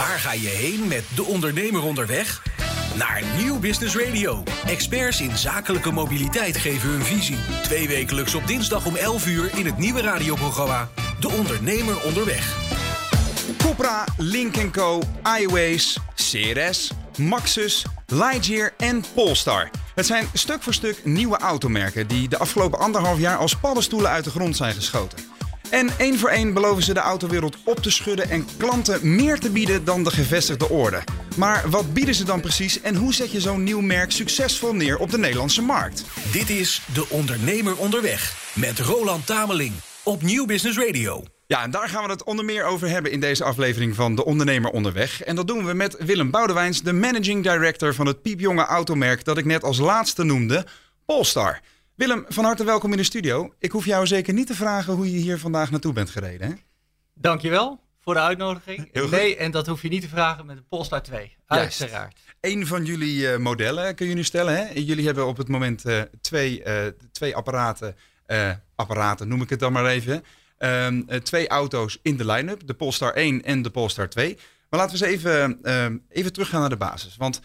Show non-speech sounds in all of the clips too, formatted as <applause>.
Waar ga je heen met de ondernemer onderweg? Naar Nieuw Business Radio. Experts in zakelijke mobiliteit geven hun visie. Twee wekelijks op dinsdag om 11 uur in het nieuwe radioprogramma De Ondernemer Onderweg. Cupra, Link Co, iWays, CRS, Maxus, Lightyear en Polestar. Het zijn stuk voor stuk nieuwe automerken die de afgelopen anderhalf jaar als paddenstoelen uit de grond zijn geschoten. En één voor één beloven ze de autowereld op te schudden en klanten meer te bieden dan de gevestigde orde. Maar wat bieden ze dan precies en hoe zet je zo'n nieuw merk succesvol neer op de Nederlandse markt? Dit is De Ondernemer Onderweg met Roland Tameling op Nieuw Business Radio. Ja, en daar gaan we het onder meer over hebben in deze aflevering van De Ondernemer Onderweg. En dat doen we met Willem Boudewijns, de managing director van het piepjonge automerk dat ik net als laatste noemde, Polestar. Willem, van harte welkom in de studio. Ik hoef jou zeker niet te vragen hoe je hier vandaag naartoe bent gereden. Hè? Dankjewel voor de uitnodiging. Nee, en dat hoef je niet te vragen met de Polestar 2. Juist. Uiteraard. Eén van jullie eh, modellen kun je nu stellen. Hè? Jullie hebben op het moment eh, twee, eh, twee apparaten, apparaten noem ik het dan maar even. Ehm, eh, twee auto's in de line-up, de Polestar 1 en de Polestar 2. Maar laten we eens even, ehm, even teruggaan naar de basis. Want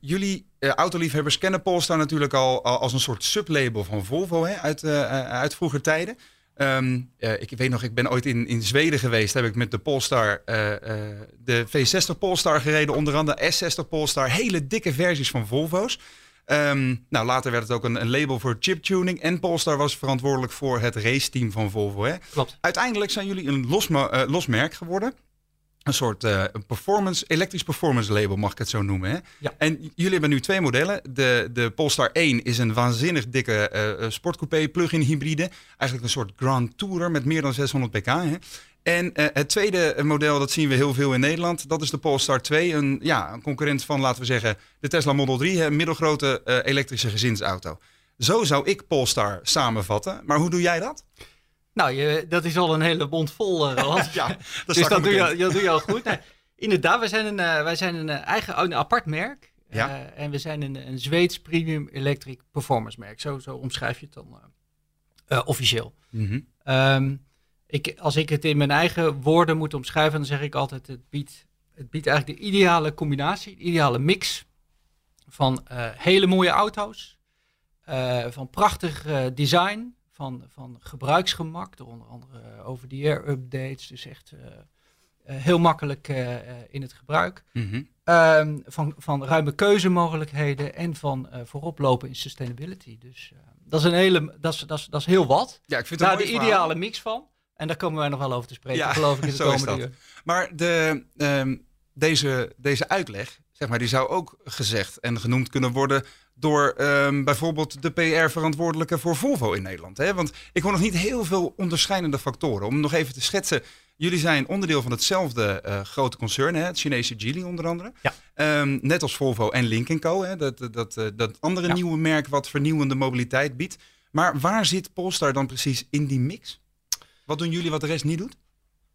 jullie eh, autoliefhebbers kennen Polestar natuurlijk al, al als een soort sublabel van Volvo hè? Uit, eh, uit vroeger tijden. Ehm, eh, ik weet nog, ik ben ooit in, in Zweden geweest. Heb ik met de Polestar, de V60 Polestar gereden, onder andere S60 Polestar. Hele dikke versies van Volvo's. Ehm, nou, later werd het ook een, een label voor chiptuning. En Polestar was verantwoordelijk voor het raceteam van Volvo. Hè? Klopt. Uiteindelijk zijn jullie een los, ma- eh, los merk geworden. Een soort eh, performance, elektrisch performance label, mag ik het zo noemen. Hè? Ja. En jullie hebben nu twee modellen. De, de Polestar 1 is een waanzinnig dikke eh, sportcoupé plug-in hybride. Eigenlijk een soort Grand Tourer met meer dan 600 pk. Hè? En het tweede model, dat zien we heel veel in Nederland. Dat is de Polestar 2. Een, ja, een concurrent van, laten we zeggen, de Tesla Model 3. hè, Een middelgrote elektrische gezinsauto. Zo zou ik Polestar samenvatten. Maar hoe doe jij dat? Nou, je, dat is al een hele mond vol, eh, Roland. <laughs> Ja, dat dus dat doe, je, dat doe je al goed. Nee, inderdaad, wij zijn een, eh, wij zijn een eh, eigen een apart merk. Ja. Eh, en we zijn een, een Zweeds premium electric performance merk. Zo, zo omschrijf je het dan eh, eh, officieel. Mhm. Ehm, ik, als ik het in mijn eigen woorden moet omschrijven, dan zeg ik altijd: het biedt, het biedt eigenlijk de ideale combinatie, de ideale mix van eh, hele mooie auto's, eh, van prachtig eh, design, van, van gebruiksgemak, door onder andere eh, over-the-air updates, dus echt eh, eh, heel makkelijk in het gebruik. Mhm. Ehm, van, van ruime keuzemogelijkheden en van eh, vooroplopen in sustainability. Dus dat is een hele, dat is, dat is, dat is heel wat. Ja, ik vind het Daar een de ideale verhaal. mix van. En daar komen wij nog wel over te spreken, Ja, geloof ik, in de <laughs> komende uur. Maar de, ehm, deze, deze uitleg, zeg maar, die zou ook gezegd en genoemd kunnen worden door ehm, bijvoorbeeld de PR-verantwoordelijke voor Volvo in Nederland. Hè? Want ik hoor nog niet heel veel onderscheidende factoren. Om nog even te schetsen, jullie zijn onderdeel van hetzelfde eh, grote concern, hè? het Chinese Geely onder andere. Ja. Ehm, net als Volvo en Link Co. Hè? Dat, dat, dat, eh, dat andere Ja. nieuwe merk wat vernieuwende mobiliteit biedt. Maar waar zit Polestar dan precies in die mix? Wat doen jullie wat de rest niet doet?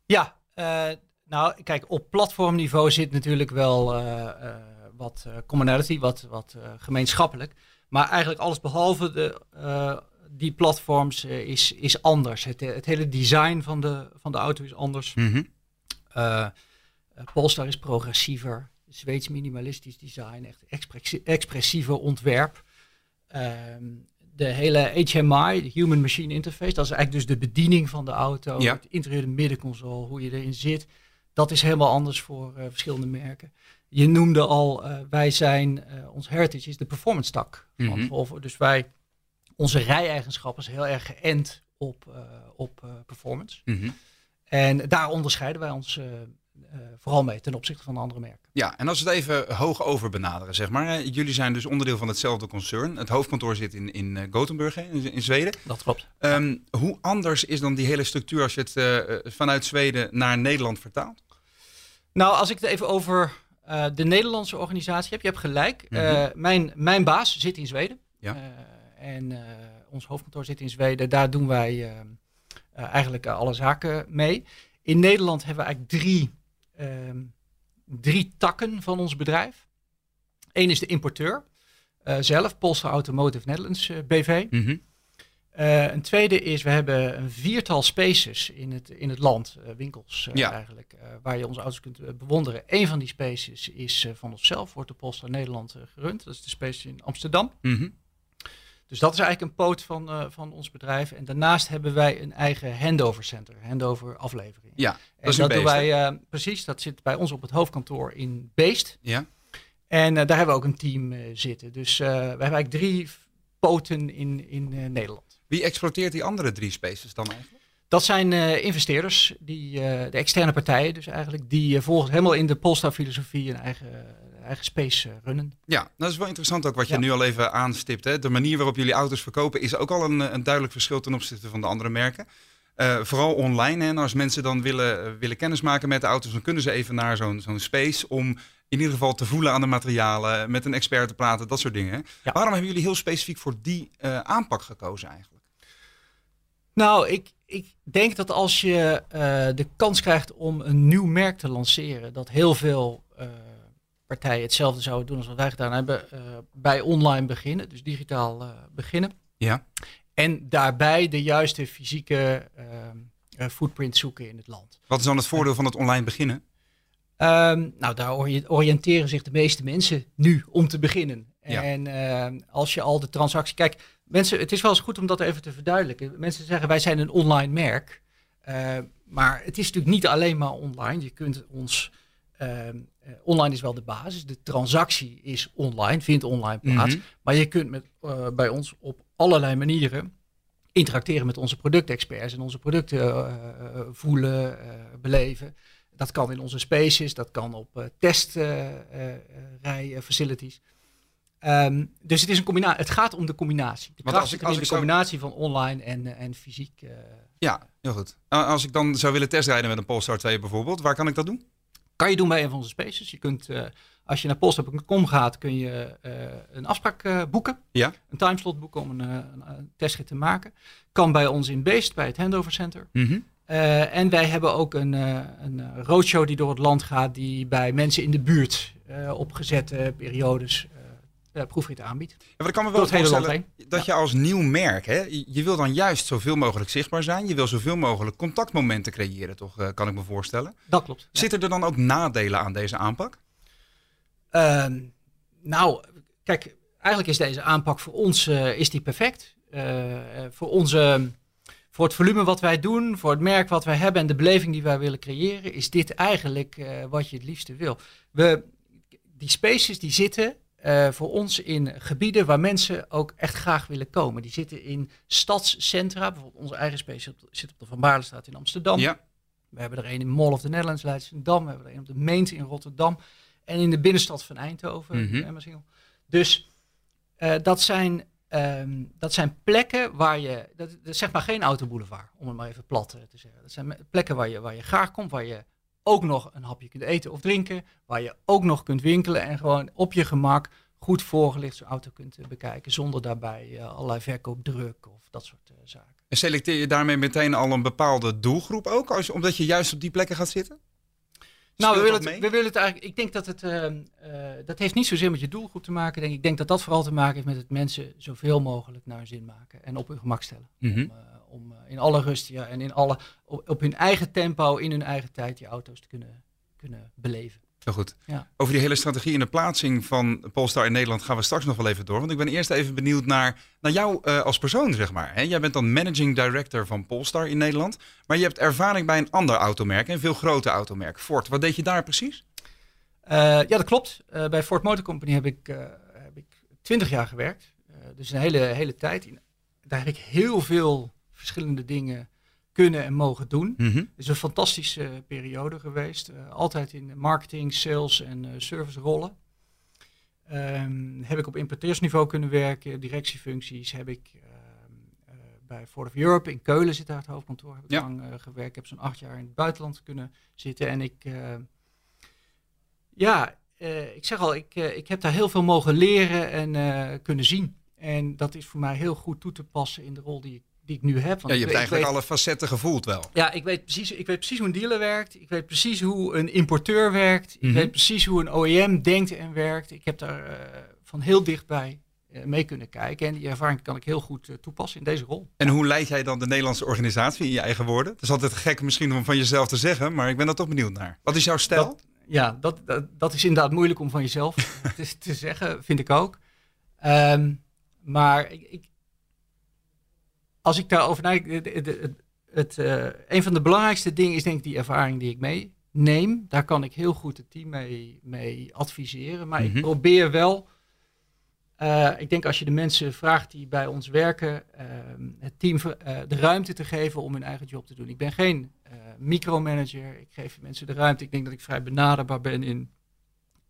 Ja, eh, nou kijk, op platformniveau zit natuurlijk wel eh, eh, wat eh, commonality, wat, wat gemeenschappelijk. Maar eigenlijk alles behalve de, die platforms is, is anders. Het, het hele design van de, van de auto is anders. Eh, Polestar is progressiever. Zweeds minimalistisch design, echt expressie- expressiever ontwerp. Ehm, de hele HMI, de Human Machine Interface, dat is eigenlijk dus de bediening van de auto. Ja. Het interieur, de middenconsole, hoe je erin zit. Dat is helemaal anders voor eh, verschillende merken. Je noemde al, eh, wij zijn, eh, ons heritage is de performance tak van Mhm. Volvo. Dus wij, onze rij-eigenschappen is heel erg geënt op, op performance. Mhm. En daar onderscheiden wij ons vooral mee ten opzichte van de andere merken. Ja, en als we het even hoog over benaderen, zeg maar. Jullie zijn dus onderdeel van hetzelfde concern. Het hoofdkantoor zit in, in Gothenburg, in, in Zweden. Dat klopt. Ehm, hoe anders is dan die hele structuur als je het vanuit Zweden naar Nederland vertaalt? Nou, als ik het even over eh, de Nederlandse organisatie heb, je hebt gelijk. Mhm. Eh, mijn, mijn baas zit in Zweden. Ja. Eh, en ons hoofdkantoor zit in Zweden. Daar doen wij eigenlijk alle zaken mee. In Nederland hebben we eigenlijk drie, ehm, drie takken van ons bedrijf. Eén is de importeur zelf, Polestar Automotive Netherlands BV. Mhm. Uh, een tweede is, we hebben een viertal spaces in het, in het land, uh, winkels uh, Ja. eigenlijk, waar je onze auto's kunt bewonderen. Een van die spaces is van onszelf, wordt de Polestar Nederland gerund. Dat is de space in Amsterdam. Mhm. Dus dat is eigenlijk een poot van, van ons bedrijf. En daarnaast hebben wij een eigen handover center, handover aflevering. Ja, dat en is dat doen wij, precies, dat zit bij ons op het hoofdkantoor in Beest. Ja. En daar hebben we ook een team zitten. Dus we hebben eigenlijk drie poten in, in Nederland. Wie exploiteert die andere drie spaces dan eigenlijk? Dat zijn investeerders, die, de externe partijen dus eigenlijk, die volgens helemaal in de Polestar filosofie een eigen eigen space runnen. Ja, dat is wel interessant ook wat je Ja. nu al even aanstipt. Hè? De manier waarop jullie auto's verkopen is ook al een, een duidelijk verschil ten opzichte van de andere merken. Eh, vooral online. Hè? En als mensen dan willen, willen kennismaken met de auto's, dan kunnen ze even naar zo'n zo'n space om in ieder geval te voelen aan de materialen, met een expert te praten, dat soort dingen. Ja. Waarom hebben jullie heel specifiek voor die aanpak gekozen eigenlijk? Nou, ik, ik denk dat als je uh, de kans krijgt om een nieuw merk te lanceren, dat heel veel uh, partijen hetzelfde zouden doen als wat wij gedaan hebben. Uh, bij online beginnen, dus digitaal beginnen. Ja. En daarbij de juiste fysieke footprint zoeken in het land. Wat is dan het voordeel van het online beginnen? Um, nou, daar oriënteren zich de meeste mensen nu om te beginnen. Ja. En als je al de transactie. Kijk, mensen, het is wel eens goed om dat even te verduidelijken. Mensen zeggen wij zijn een online merk. Uh, maar het is natuurlijk niet alleen maar online. Je kunt ons. Uh, uh, online is wel de basis. De transactie is online, vindt online plaats. Mhm. Maar je kunt met, uh, bij ons op allerlei manieren interacteren met onze productexperts en onze producten voelen, beleven. Dat kan in onze spaces, dat kan op uh, testrij-facilities. Um, dus het, is een combinatie. het gaat om de combinatie. De als ik- als de ik zo- combinatie van online en, en fysiek. eh, Ja, heel goed. Als ik dan zou willen testrijden met een Polestar 2 bijvoorbeeld, waar kan ik dat doen? kan je doen bij een van onze spaces. Je kunt, eh, als je naar polestar.com gaat, kun je eh, een afspraak eh, boeken. Ja. Een timeslot boeken om een, eh, een, testrit te maken. Kan bij ons in Beest, bij het Handover Center. Mhm. Eh, en wij hebben ook een, eh, een eh, roadshow die door het land gaat, die bij mensen in de buurt eh, op gezette periodes eh eh, proefrit aanbiedt. Ja, maar ik kan me wel voorstellen dat je als nieuw merk, hè, je wil dan juist zoveel mogelijk zichtbaar zijn. Je wil zoveel mogelijk contactmomenten creëren, toch, eh, kan ik me voorstellen. Dat klopt. Zitten er dan ook nadelen aan deze aanpak? Ehm, nou, kijk, eigenlijk is deze aanpak voor ons eh, is die perfect. Eh, voor, onze, voor het volume wat wij doen, voor het merk wat wij hebben en de beleving die wij willen creëren, is dit eigenlijk wat je het liefste wil. We, die spaces die zitten eh, voor ons in gebieden waar mensen ook echt graag willen komen. Die zitten in stadscentra, bijvoorbeeld onze eigen space zit op- de Van Baarlestraat in Amsterdam. Ja. We hebben er een in Mall of the Netherlands, Leidschendam. We hebben er een op de Meent in Rotterdam. En in de binnenstad van Eindhoven. Wel. Dus eh, dat, zijn, ehm, dat zijn plekken waar je... Dat, dat is zeg maar geen autoboulevard, om het maar even plat eh, te zeggen. Dat zijn plekken waar je, waar je graag komt, waar je ook nog een hapje kunt eten of drinken. Waar je ook nog kunt winkelen en gewoon op je gemak goed voorgelicht zo'n auto kunt eh, bekijken. Zonder daarbij eh, allerlei verkoopdruk of dat soort eh, zaken. En selecteer je daarmee meteen al een bepaalde doelgroep ook, als, omdat je juist op die plekken gaat zitten? Nou, we willen, het, we willen het eigenlijk. Ik denk dat het. dat heeft niet zozeer met je doelgroep te maken. Denk ik. ik denk dat dat vooral te maken heeft met het mensen zoveel mogelijk naar hun zin maken. En op hun gemak stellen. Mhm. Om, om eh, in alle rust ja, en in alle, op, op hun eigen tempo, in hun eigen tijd, die auto's te kunnen, kunnen beleven. Heel goed. Ja. Over die hele strategie en de plaatsing van Polestar in Nederland gaan we straks nog wel even door. Want ik ben eerst even benieuwd naar, naar jou eh, als persoon, zeg maar. Hè? Jij bent dan managing director van Polestar in Nederland. Maar je hebt ervaring bij een ander automerk, een veel groter automerk, Ford. Wat deed je daar precies? Eh, ja, dat klopt. Bij Ford Motor Company heb ik, heb ik 20 jaar gewerkt. Dus een hele, hele tijd. Daar heb ik heel veel verschillende dingen kunnen en mogen doen. Mhm. Het is een fantastische eh, periode geweest. Eh, altijd in marketing, sales en eh service rollen. Ehm, heb ik op importeursniveau kunnen werken, directiefuncties heb ik ehm, eh, bij Ford of Europe in Keulen zit daar het hoofdkantoor, heb ik Ja. lang gewerkt. Ik heb zo'n acht jaar in het buitenland kunnen zitten en ik, ja, ik zeg al, ik, ik heb daar heel veel mogen leren en kunnen zien. En dat is voor mij heel goed toe te passen in de rol die ik, die ik nu heb. Want Ja, je hebt weet- eigenlijk weet- alle facetten gevoeld wel. ja, ik weet, precies, ik weet precies hoe een dealer werkt. Ik weet precies hoe een importeur werkt. Ik Mhm. weet precies hoe een OEM denkt en werkt. Ik heb daar eh, van heel dichtbij mee kunnen kijken. En die ervaring kan ik heel goed toepassen in deze rol. En hoe leid jij dan de Nederlandse organisatie in je eigen woorden? Het is altijd gek misschien om van jezelf te zeggen, maar ik ben er toch benieuwd naar. Wat is jouw stijl? ja, dat, dat, dat, is inderdaad moeilijk om van jezelf <laughs> te, te, zeggen, vind ik ook. Ehm, maar ik, ik, als ik daarover nadenk, het, het, het uh, een van de belangrijkste dingen is denk ik die ervaring die ik meeneem. Daar kan ik heel goed het team mee, mee adviseren. Maar ik mhm. probeer wel, uh, ik denk als je de mensen vraagt die bij ons werken, uh, het team de ruimte te geven om hun eigen job te doen. Ik ben geen micromanager, ik geef mensen de ruimte. Ik denk dat ik vrij benaderbaar ben in,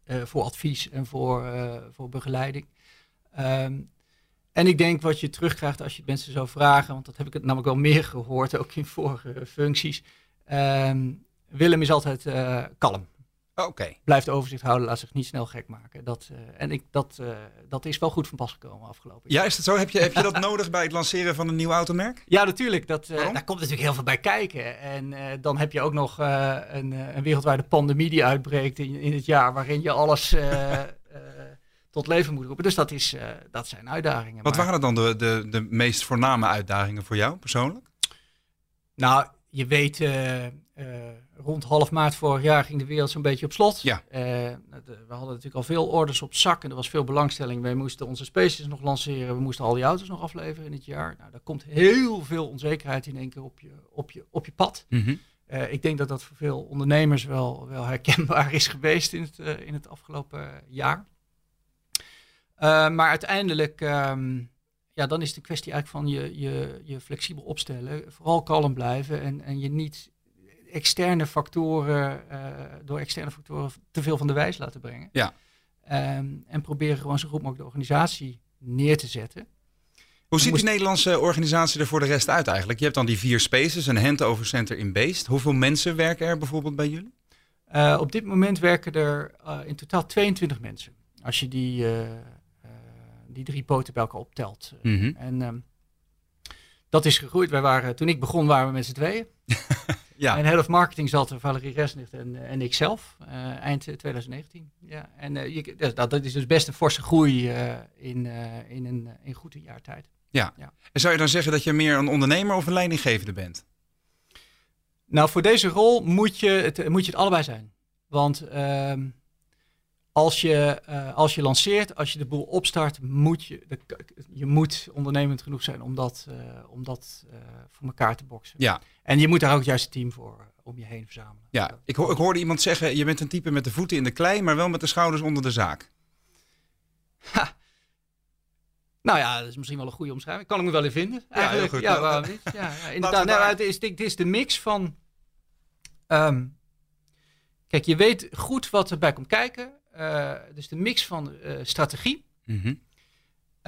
voor advies en voor, voor begeleiding. Um, en ik denk wat je terugkrijgt als je mensen zou vragen, want dat heb ik het namelijk wel meer gehoord, ook in vorige functies. Ehm, Willem is altijd uh, kalm. Oké. Blijft overzicht houden, laat zich niet snel gek maken. Dat, uh, en ik, dat, uh, dat is wel goed van pas gekomen afgelopen jaar. Ja, is het zo? Heb je, heb je dat <laughs> nodig bij het lanceren van een nieuw automerk? Ja, natuurlijk. Dat, daar komt natuurlijk heel veel bij kijken. En dan heb je ook nog een, een, wereldwijde pandemie die uitbreekt in, in het jaar, waarin je alles <laughs> tot leven moet roepen. Dus dat, is, uh, dat zijn uitdagingen. Wat waren dan de, de, de meest voorname uitdagingen voor jou persoonlijk? Nou, je weet, uh, uh, rond half maart vorig jaar ging de wereld zo'n beetje op slot. Ja. we hadden natuurlijk al veel orders op zak en er was veel belangstelling. Wij moesten onze spaces nog lanceren, we moesten al die auto's nog afleveren in het jaar. Nou, daar komt heel veel onzekerheid in één keer op je, op je, op je pad. Mm ik denk dat dat voor veel ondernemers wel, wel herkenbaar is geweest in het, in het afgelopen jaar. Uh, maar uiteindelijk, um, ja, dan is de kwestie eigenlijk van je, je, je flexibel opstellen. Vooral kalm blijven en, en je niet externe factoren, uh, door externe factoren te veel van de wijs laten brengen. Ja. Um, en proberen gewoon zo goed mogelijk de organisatie neer te zetten. Hoe ziet de Nederlandse organisatie er voor de rest uit eigenlijk? Je hebt dan die vier spaces, een handover center in Beest. Hoeveel mensen werken er bijvoorbeeld bij jullie? Uh, op dit moment werken er in totaal 22 mensen. Als je die die drie poten bij elkaar optelt. Mhm. En um, dat is gegroeid. Wij waren, toen ik begon waren we met z'n tweeën. <laughs> ja. En head of marketing zat er Valerie Resnicht en, en ik zelf, uh, eind 2019. Ja, en uh, je, dat, dat, is dus best een forse groei uh, in, in een in goed een jaar tijd. Ja. ja. En zou je dan zeggen dat je meer een ondernemer of een leidinggevende bent? Nou, voor deze rol moet je het, moet je het allebei zijn. Want ehm, als je, uh, als je lanceert, als je de boel opstart, moet je, de, je moet ondernemend genoeg zijn om dat, uh, om dat uh, voor elkaar te boksen. Ja. En je moet daar ook het team voor om je heen verzamelen. Ja, ik, ho ik hoorde iemand zeggen, je bent een type met de voeten in de klei, maar wel met de schouders onder de zaak. Ha. Nou ja, dat is misschien wel een goede omschrijving. Kan ik me wel in vinden. Eigenlijk. Ja, heel goed. Ja, waarom niet? Ja, ja inderdaad. Nou, het, is, het is de mix van... Um, kijk, je weet goed wat erbij komt kijken. Uh, dus de mix van uh, strategie mm -hmm.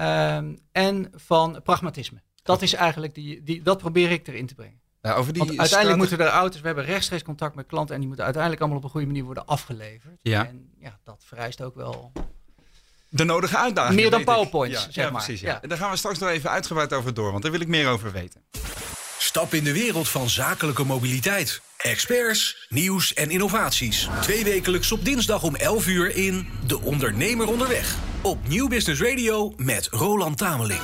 um, en van pragmatisme. Dat is eigenlijk die, die, dat probeer ik erin te brengen. Ja, over die Want uiteindelijk moeten er auto's, we hebben rechtstreeks contact met klanten en die moeten uiteindelijk allemaal op een goede manier worden afgeleverd. Ja. En ja, dat vereist ook wel de nodige uitdagingen. Meer dan PowerPoints, ja, zeg ja, maar. Precies, ja. En daar gaan we straks nog even uitgebreid over door, want daar wil ik meer over weten. Stap in de wereld van zakelijke mobiliteit. Experts, nieuws en innovaties. Twee wekelijks op dinsdag om 11 uur in De Ondernemer Onderweg. Op Nieuw Business Radio met Roland Tameling.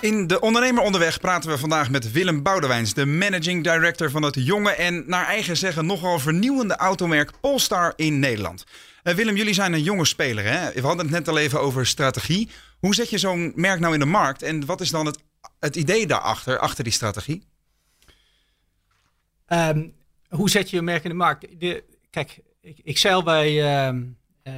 In De Ondernemer Onderweg praten we vandaag met Willem Boudewijns, de managing director van het jonge en naar eigen zeggen nogal vernieuwende automerk Polestar in Nederland. Uh, Willem, jullie zijn een jonge speler. Hè? We hadden het net al even over strategie. Hoe zet je zo'n merk nou in de markt en wat is dan het, het idee daarachter, achter die strategie? Um, hoe zet je een merk in de markt? De, kijk, ik, ik zei al bij. Uh, uh,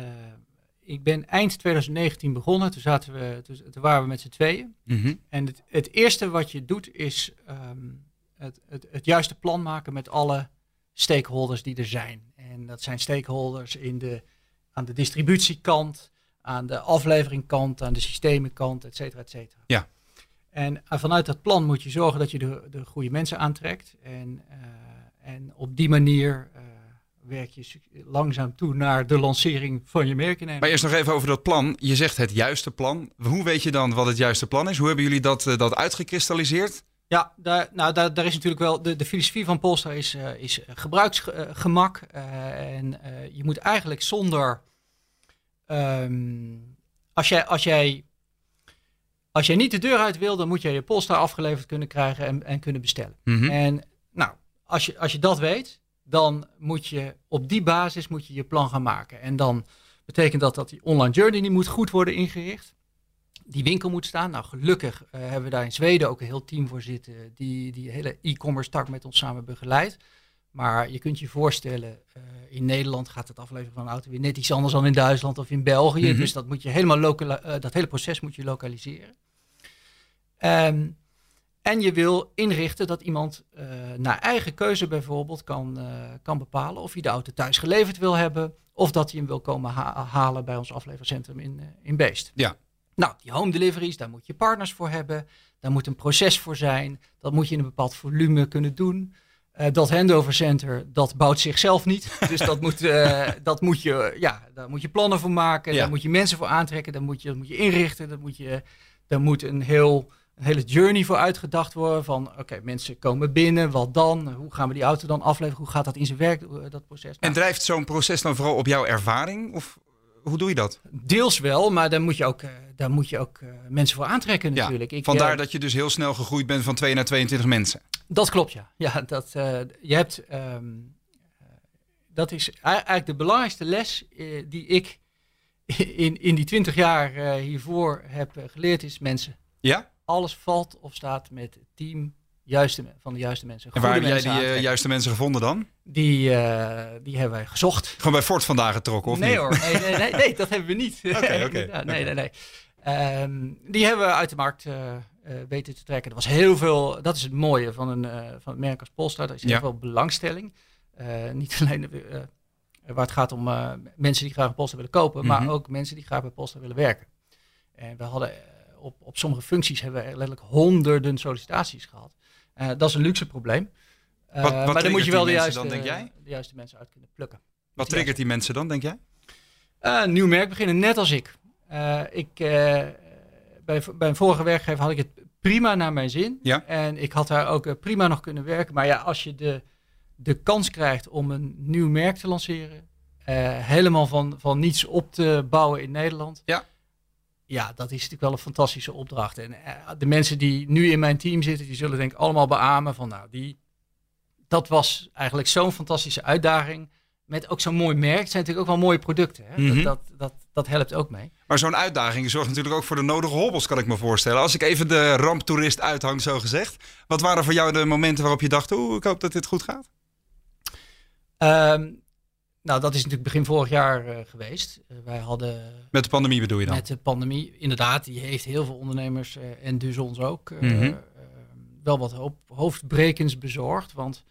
ik ben eind 2019 begonnen. Toen, zaten we, toen, toen waren we met z'n tweeën. Mm -hmm. En het, het, eerste wat je doet is um, het, het, het, juiste plan maken met alle stakeholders die er zijn. En dat zijn stakeholders in de, aan de distributiekant, aan de afleveringkant, aan de systemenkant, et cetera, et cetera. Ja. En vanuit dat plan moet je zorgen dat je de, de goede mensen aantrekt. En uh, en op die manier uh, werk je langzaam toe naar de lancering van je merk. Maar eerst nog even over dat plan. Je zegt het juiste plan. Hoe weet je dan wat het juiste plan is? Hoe hebben jullie dat, uh, dat uitgekristalliseerd? Ja, daar, nou, daar, daar is natuurlijk wel. De, de filosofie van Polestar is, is gebruiksgemak. en je moet eigenlijk zonder. Um, als, jij, als jij Als jij niet de deur uit wil, dan moet je je Polestar afgeleverd kunnen krijgen en, en kunnen bestellen. Mhm. En nou, als je, als je dat weet, dan moet je op die basis moet je, je plan gaan maken. En dan betekent dat dat die online journey die moet goed worden ingericht. Die winkel moet staan. Nou, gelukkig eh, hebben we daar in Zweden ook een heel team voor zitten die die hele e-commerce tak met ons samen begeleidt. Maar je kunt je voorstellen, eh, in Nederland gaat het afleveren van een auto weer net iets anders dan in Duitsland of in België. Mhm. Dus dat moet je helemaal eh, dat hele proces moet je lokaliseren. Ehm, en je wil inrichten dat iemand eh, naar eigen keuze bijvoorbeeld kan, eh, kan bepalen of hij de auto thuis geleverd wil hebben. Of dat hij hem wil komen ha- halen bij ons aflevercentrum in, eh, in Beest. Ja. Nou, die home deliveries, daar moet je partners voor hebben. Daar moet een proces voor zijn. Dat moet je in een bepaald volume kunnen doen. Dat handover center, dat bouwt zichzelf niet. <laughs> Dus dat moet, dat moet je, ja, daar moet je plannen voor maken. Ja. Daar moet je mensen voor aantrekken. Daar moet je, dat moet je inrichten. Dat moet je, daar moet een, heel, een hele journey voor uitgedacht worden. Van oké, mensen komen binnen. Wat dan? Hoe gaan we die auto dan afleveren? Hoe gaat dat in zijn werk, eh, dat proces? En Nou, drijft zo'n proces dan vooral op jouw ervaring? Of hoe doe je dat? deels wel, maar daar moet je ook, eh, daar moet je ook eh, mensen voor aantrekken Ja, natuurlijk. Ik, Vandaar dat je dus heel snel gegroeid bent van 2 naar 22 mensen. Dat klopt, ja. ja dat, je hebt, ehm, eh, dat is ei- eigenlijk de belangrijkste les die ik <laughs> in, in die twintig jaar hiervoor heb geleerd, is mensen. Ja? Alles valt of staat met het team juiste, van de juiste mensen. En waar heb jij die eh, aantrekken. juiste mensen gevonden dan? Die, eh, die hebben wij gezocht. Gewoon bij Ford vandaag getrokken, of nee niet? hoor, nee, nee, nee, nee, dat hebben we niet. <laughs> Oké, oké, <laughs> nee, nee, nee. Ehm, die hebben we uit de markt eh, weten te trekken. Er was heel veel, dat is het mooie van, een, van het merk als Polestar. Er is heel Ja. veel belangstelling. Niet <laughs> alleen waar het gaat om mensen die graag een Polestar willen kopen, Mhm. maar ook mensen die graag bij Polestar willen werken. En we hadden op, op sommige functies hebben we letterlijk honderden sollicitaties gehad. Eh, dat is een luxe probleem. Eh, Wat- wat maar dan moet je wel de juiste, dan, denk jij? de juiste mensen uit kunnen plukken. Wat triggert die mensen dan, denk jij? Een nieuw merk beginnen, net als ik. Ik bij, bij een vorige werkgever had ik het prima naar mijn zin. Ja. En ik had daar ook prima nog kunnen werken. Maar ja, als je de, de kans krijgt om een nieuw merk te lanceren, helemaal van, van niets op te bouwen in Nederland. Ja. Ja, dat is natuurlijk wel een fantastische opdracht. En eh, de mensen die nu in mijn team zitten, die zullen denk ik allemaal beamen van nou, die, dat was eigenlijk zo'n fantastische uitdaging. Met ook zo'n mooi merk. Het zijn natuurlijk ook wel mooie producten. Hè? Mhm. dat, dat, dat, dat helpt ook mee. Maar zo'n uitdaging zorgt natuurlijk ook voor de nodige hobbels, kan ik me voorstellen. Als ik even de ramptoerist uithang, zo gezegd. Wat waren voor jou de momenten waarop je dacht, oeh, ik hoop dat dit goed gaat? Ehm, nou, dat is natuurlijk begin vorig jaar eh, geweest. Eh, wij hadden Met de pandemie bedoel je dan? met de pandemie, inderdaad, die heeft heel veel ondernemers eh, en dus ons ook Mhm. wel wat hoop, hoofdbrekens bezorgd. Want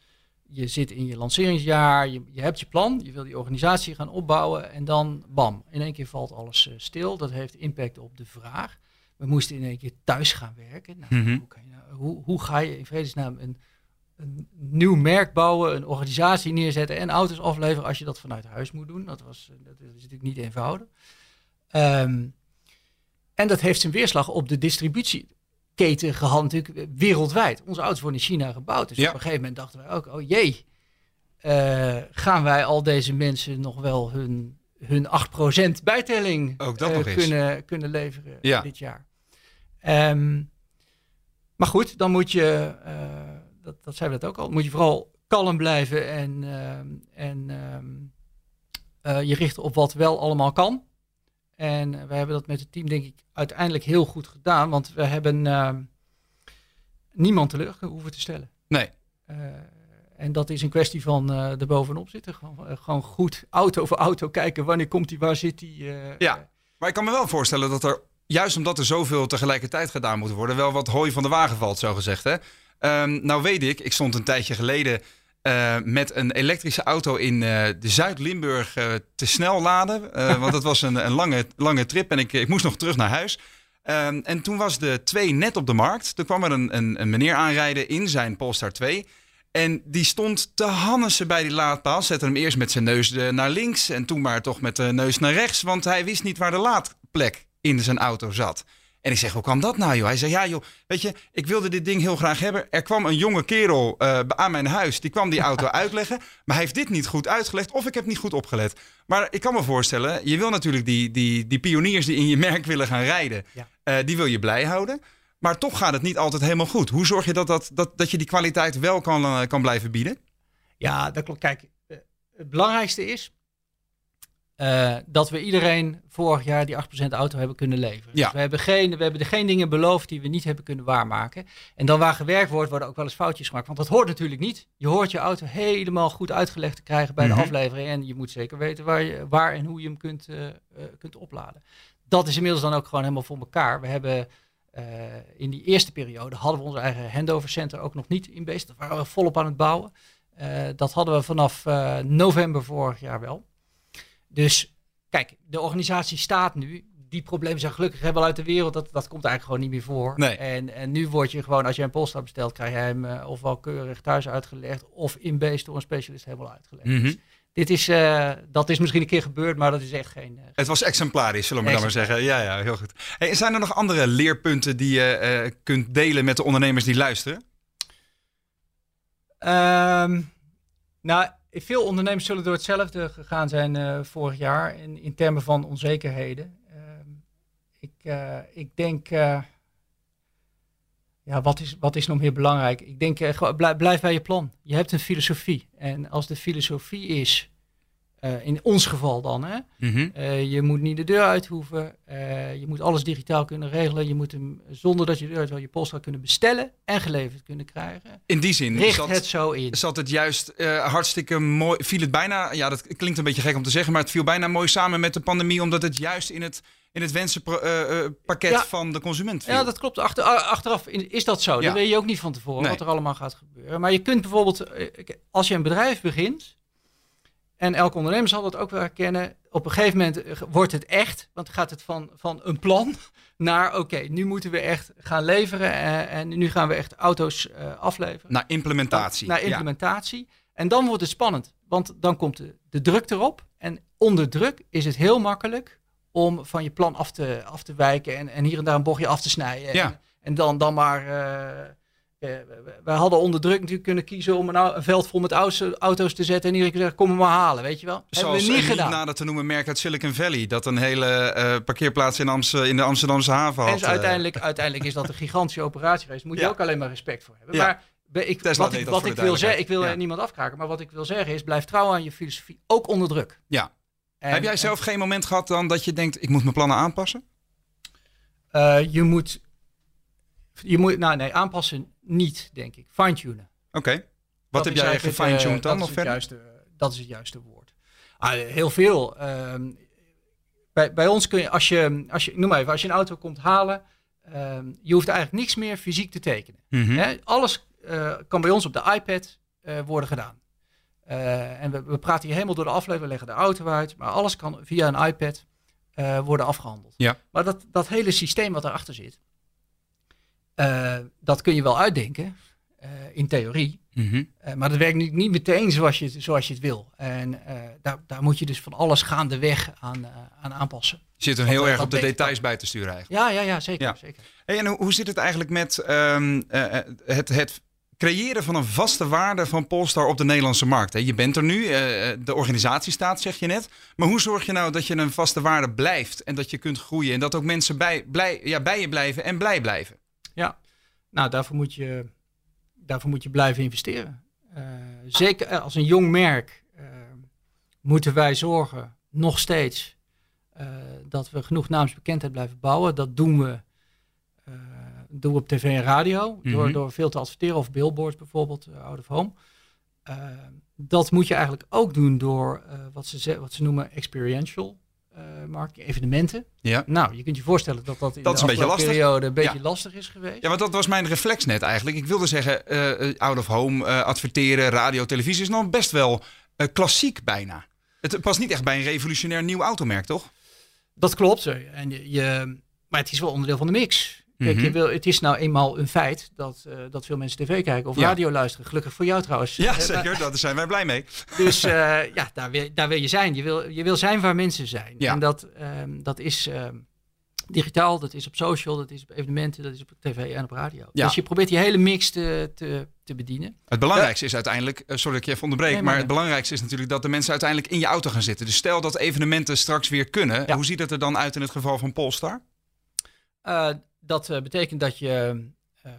je zit in je lanceringsjaar, je, je hebt je plan, je wil die organisatie gaan opbouwen en dan bam, in één keer valt alles stil. Dat heeft impact op de vraag. We moesten in één keer thuis gaan werken. Nou, Mhm. hoe, je nou- hoe, hoe ga je in vredesnaam een, een nieuw merk bouwen, een organisatie neerzetten en auto's afleveren als je dat vanuit huis moet doen? Dat, was, eh, dat is natuurlijk niet eenvoudig. Ehm, en dat heeft zijn weerslag op de distributieketen gehad, natuurlijk eh, wereldwijd. Onze auto's worden in China gebouwd. Dus Ja. op een gegeven moment dachten wij ook, oh jee, eh, gaan wij al deze mensen nog wel hun, hun 8% bijtelling Ook dat nog eens. kunnen, kunnen leveren Ja. dit jaar? Ehm, maar goed, dan moet je, dat, dat zei we dat ook al, moet je vooral kalm blijven en, ehm, en ehm, eh, je richten op wat wel allemaal kan. En wij hebben dat met het team denk ik uiteindelijk heel goed gedaan, want we hebben ehm, niemand teleur hoeven te stellen. Nee. Eh, en dat is een kwestie van eh er bovenop zitten. Gewoon, gewoon goed auto voor auto kijken. Wanneer komt die, waar zit die? eh, Ja. Maar ik kan me wel voorstellen dat er, juist omdat er zoveel tegelijkertijd gedaan moet worden, wel wat hooi van de wagen valt, zo gezegd. Hè? Ehm, nou weet ik, ik stond een tijdje geleden eh, met een elektrische auto in eh, de Zuid-Limburg eh, te snel laden. <laughs> want dat was een, een lange, lange trip en ik, ik moest nog terug naar huis. Ehm, en toen was de 2 net op de markt. Toen kwam er een, een, een meneer aanrijden in zijn Polestar 2. En die stond te hannesen bij die laadpaal. Zette hem eerst met zijn neus de- naar links en toen maar toch met de neus naar rechts. Want hij wist niet waar de laadplek in zijn auto zat. En ik zeg, hoe kan dat nou joh? Hij zei, ja joh, weet je, ik wilde dit ding heel graag hebben. Er kwam een jonge kerel uh, aan mijn huis, die kwam die auto <laughs> uitleggen. Maar hij heeft dit niet goed uitgelegd of ik heb niet goed opgelet. Maar ik kan me voorstellen, je wil natuurlijk die, die, die pioniers die in je merk willen gaan rijden, ja. uh, die wil je blij houden. Maar toch gaat het niet altijd helemaal goed. Hoe zorg je dat, dat, dat, dat je die kwaliteit wel kan, uh, kan blijven bieden? Ja, dat klopt. Kijk, het belangrijkste is uh, dat we iedereen vorig jaar die 8% auto hebben kunnen leveren. Ja. Dus we hebben, geen, we hebben er geen dingen beloofd die we niet hebben kunnen waarmaken. En dan waar gewerkt wordt, worden ook wel eens foutjes gemaakt. Want dat hoort natuurlijk niet. Je hoort je auto helemaal goed uitgelegd te krijgen bij de mhm. aflevering. En je moet zeker weten waar, je, waar en hoe je hem kunt, uh, uh, kunt opladen. Dat is inmiddels dan ook gewoon helemaal voor elkaar. We hebben in die eerste periode hadden we ons eigen handover center ook nog niet in bezig. Dat waren we volop aan het bouwen. dat hadden we vanaf november vorig jaar wel. Dus kijk, de organisatie staat nu. Die problemen zijn gelukkig wel uit de wereld. Dat, dat komt eigenlijk gewoon niet meer voor. Nee. En, en nu word je gewoon, als je een Polestar bestelt, krijg je hem uh, ofwel keurig thuis uitgelegd. of in beest door een specialist helemaal uitgelegd. Mm dus dit is, uh, dat is misschien een keer gebeurd, maar dat is echt geen. Uh, het was exemplarisch, zullen we dan maar zeggen. Ja, ja, heel goed. Hey, zijn er nog andere leerpunten die je kunt delen met de ondernemers die luisteren? Um, nou, veel ondernemers zullen door hetzelfde gegaan zijn uh, vorig jaar in, in termen van onzekerheden. Uh, ik, uh, ik denk, eh, ja, wat is, wat is nog meer belangrijk? Ik denk, blijf, blijf bij je plan. Je hebt een filosofie. En als de filosofie is uh, in ons geval dan. Hè? Mm -hmm. uh, je moet niet de deur uit hoeven. Uh, je moet alles digitaal kunnen regelen. Je moet hem zonder dat je de deur uit wil je postal kunnen bestellen en geleverd kunnen krijgen. In die zin richt zat, het zo in. Zat het juist hartstikke mooi. Viel het bijna, ja, dat klinkt een beetje gek om te zeggen, maar het viel bijna mooi samen met de pandemie, omdat het juist in het in het wensenpakket ja. van de consument viel. Ja, dat klopt. Achter, achteraf is dat zo. Ja. Dat weet je ook niet van tevoren nee. wat er allemaal gaat gebeuren. Maar je kunt bijvoorbeeld, als je een bedrijf begint, en elke ondernemer zal dat ook wel herkennen. Op een gegeven moment eh, wordt het echt, want gaat het van, van een plan <laughs> naar oké, okay, nu moeten we echt gaan leveren en, en nu gaan we echt auto's uh, afleveren. Naar implementatie. naar implementatie. Ja. En dan wordt het spannend, want dan komt de, de druk erop. En onder druk is het heel makkelijk om van je plan af te, af te wijken en, en hier en daar een bochtje af te snijden. Ja. En, en dan, dan maar... Uh, wij hadden onder druk natuurlijk kunnen kiezen om een, een veld vol met auto's te zetten. En iedereen zeggen, kom hem maar halen, weet je wel. Zoals Hebben we niet gedaan. nader te noemen merk uit Silicon Valley. Dat een hele uh, parkeerplaats in, Amst in de Amsterdamse haven had. En dus uiteindelijk, uiteindelijk is dat een gigantische operatie geweest. Moet je ook alleen maar respect voor hebben. Ja. Maar ik, wat ik, wat ik wil zeggen, ik wil ja. niemand afkraken. Maar wat ik wil zeggen is, blijf trouw aan je filosofie. Ook onder druk. Ja. En, Heb jij zelf en, geen moment gehad dan dat je denkt, ik moet mijn plannen aanpassen? Uh, je moet... Je moet, nou nee, aanpassen niet, denk ik. Fine-tunen. Oké. Okay. Wat dat heb jij gefine-tuned dan? Dat is, juiste, dat is het juiste woord. Ah, heel veel. Um, bij, bij ons kun je, als je, als je, noem maar even, als je een auto komt halen, um, je hoeft eigenlijk niks meer fysiek te tekenen. Mm -hmm. He, alles uh, kan bij ons op de iPad uh, worden gedaan. Uh, en we, we, praten hier helemaal door de aflevering, we leggen de auto uit, maar alles kan via een iPad worden afgehandeld. Ja. Maar dat, dat hele systeem wat erachter zit, uh, dat kun je wel uitdenken, uh, in theorie. Mm -hmm. uh, maar dat werkt niet, niet meteen zoals je, zoals je het wil. En daar, daar moet je dus van alles gaandeweg aan, aan aanpassen. Je zit er heel dat, erg op de details bij te sturen eigenlijk. Ja, ja, ja zeker. Ja. zeker. Hey, en hoe, hoe zit het eigenlijk met um, het, het creëren van een vaste waarde van Polestar op de Nederlandse markt? Hè? Je bent er nu, de organisatie staat, zeg je net. Maar hoe zorg je nou dat je een vaste waarde blijft en dat je kunt groeien en dat ook mensen bij, blij, ja, bij je blijven en blij blijven? Ja, nou daarvoor moet je, daarvoor moet je blijven investeren. Uh, zeker als een jong merk uh, moeten wij zorgen, nog steeds, uh, dat we genoeg naamsbekendheid blijven bouwen. Dat doen we, doen we op tv en radio, mm -hmm. door, door veel te adverteren, of billboards bijvoorbeeld, out of home. dat moet je eigenlijk ook doen door wat, ze, wat ze noemen experiential marketing, evenementen. Ja. Nou, je kunt je voorstellen dat dat in dat is de een periode een beetje ja. lastig is geweest. Ja, want dat was mijn reflex net eigenlijk. Ik wilde zeggen, uh, out of home, uh, adverteren, radio, televisie is nog best wel klassiek bijna. Het past niet echt bij een revolutionair nieuw automerk, toch? Dat klopt. En je, je, maar het is wel onderdeel van de mix. Kijk, Mhm. je wil, het is nou eenmaal een feit dat, uh, dat veel mensen tv kijken of Ja. radio luisteren. Gelukkig voor jou trouwens. Ja, Eh, zeker. Daar zijn wij blij mee. Dus eh, ja, daar wil, daar wil je zijn. Je wil, je wil zijn waar mensen zijn. Ja. En dat, ehm, dat is ehm, digitaal, dat is op social, dat is op evenementen, dat is op tv en op radio. Ja. Dus je probeert die hele mix te, te, te bedienen. Het belangrijkste is uiteindelijk, eh, sorry dat ik je even onderbreek, Nee, maar het belangrijkste is natuurlijk dat de mensen uiteindelijk in je auto gaan zitten. Dus stel dat evenementen straks weer kunnen, hoe ziet het er dan uit in het geval van Polestar? Eh, dat eh, betekent dat je, eh,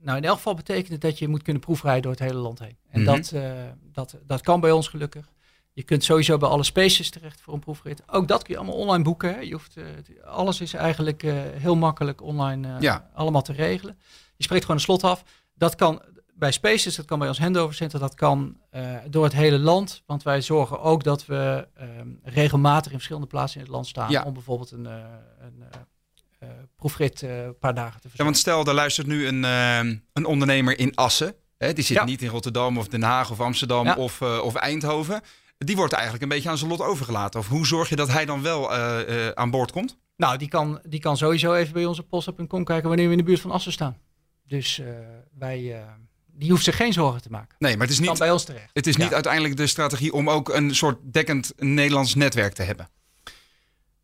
nou in elk geval betekent het dat je moet kunnen proefrijden door het hele land heen. En Mhm. dat, eh, dat, dat kan bij ons gelukkig. Je kunt sowieso bij alle spaces terecht voor een proefrit. Ook dat kun je allemaal online boeken. Hè. Je hoeft, alles is eigenlijk heel makkelijk online Ja. allemaal te regelen. Je spreekt gewoon een slot af. Dat kan bij spaces, dat kan bij ons handover center, dat kan door het hele land. Want wij zorgen ook dat we ehm, regelmatig in verschillende plaatsen in het land staan. Ja. Om bijvoorbeeld een, een proefrit eh, een paar dagen te Ja, verzorgen. want stel, er luistert nu een, eh, een ondernemer in Assen. Hè, die zit Ja. niet in Rotterdam of Den Haag of Amsterdam Ja. of, eh, of Eindhoven. Die wordt eigenlijk een beetje aan zijn lot overgelaten. Of hoe zorg je dat hij dan wel eh, eh, aan boord komt? Nou, die kan, die kan sowieso even bij onze post.com kijken wanneer we in de buurt van Assen staan. Dus eh, wij, eh, die hoeft zich geen zorgen te maken. Nee, maar het is niet, bij ons terecht. het is niet Ja. uiteindelijk de strategie om ook een soort dekkend Nederlands netwerk te hebben.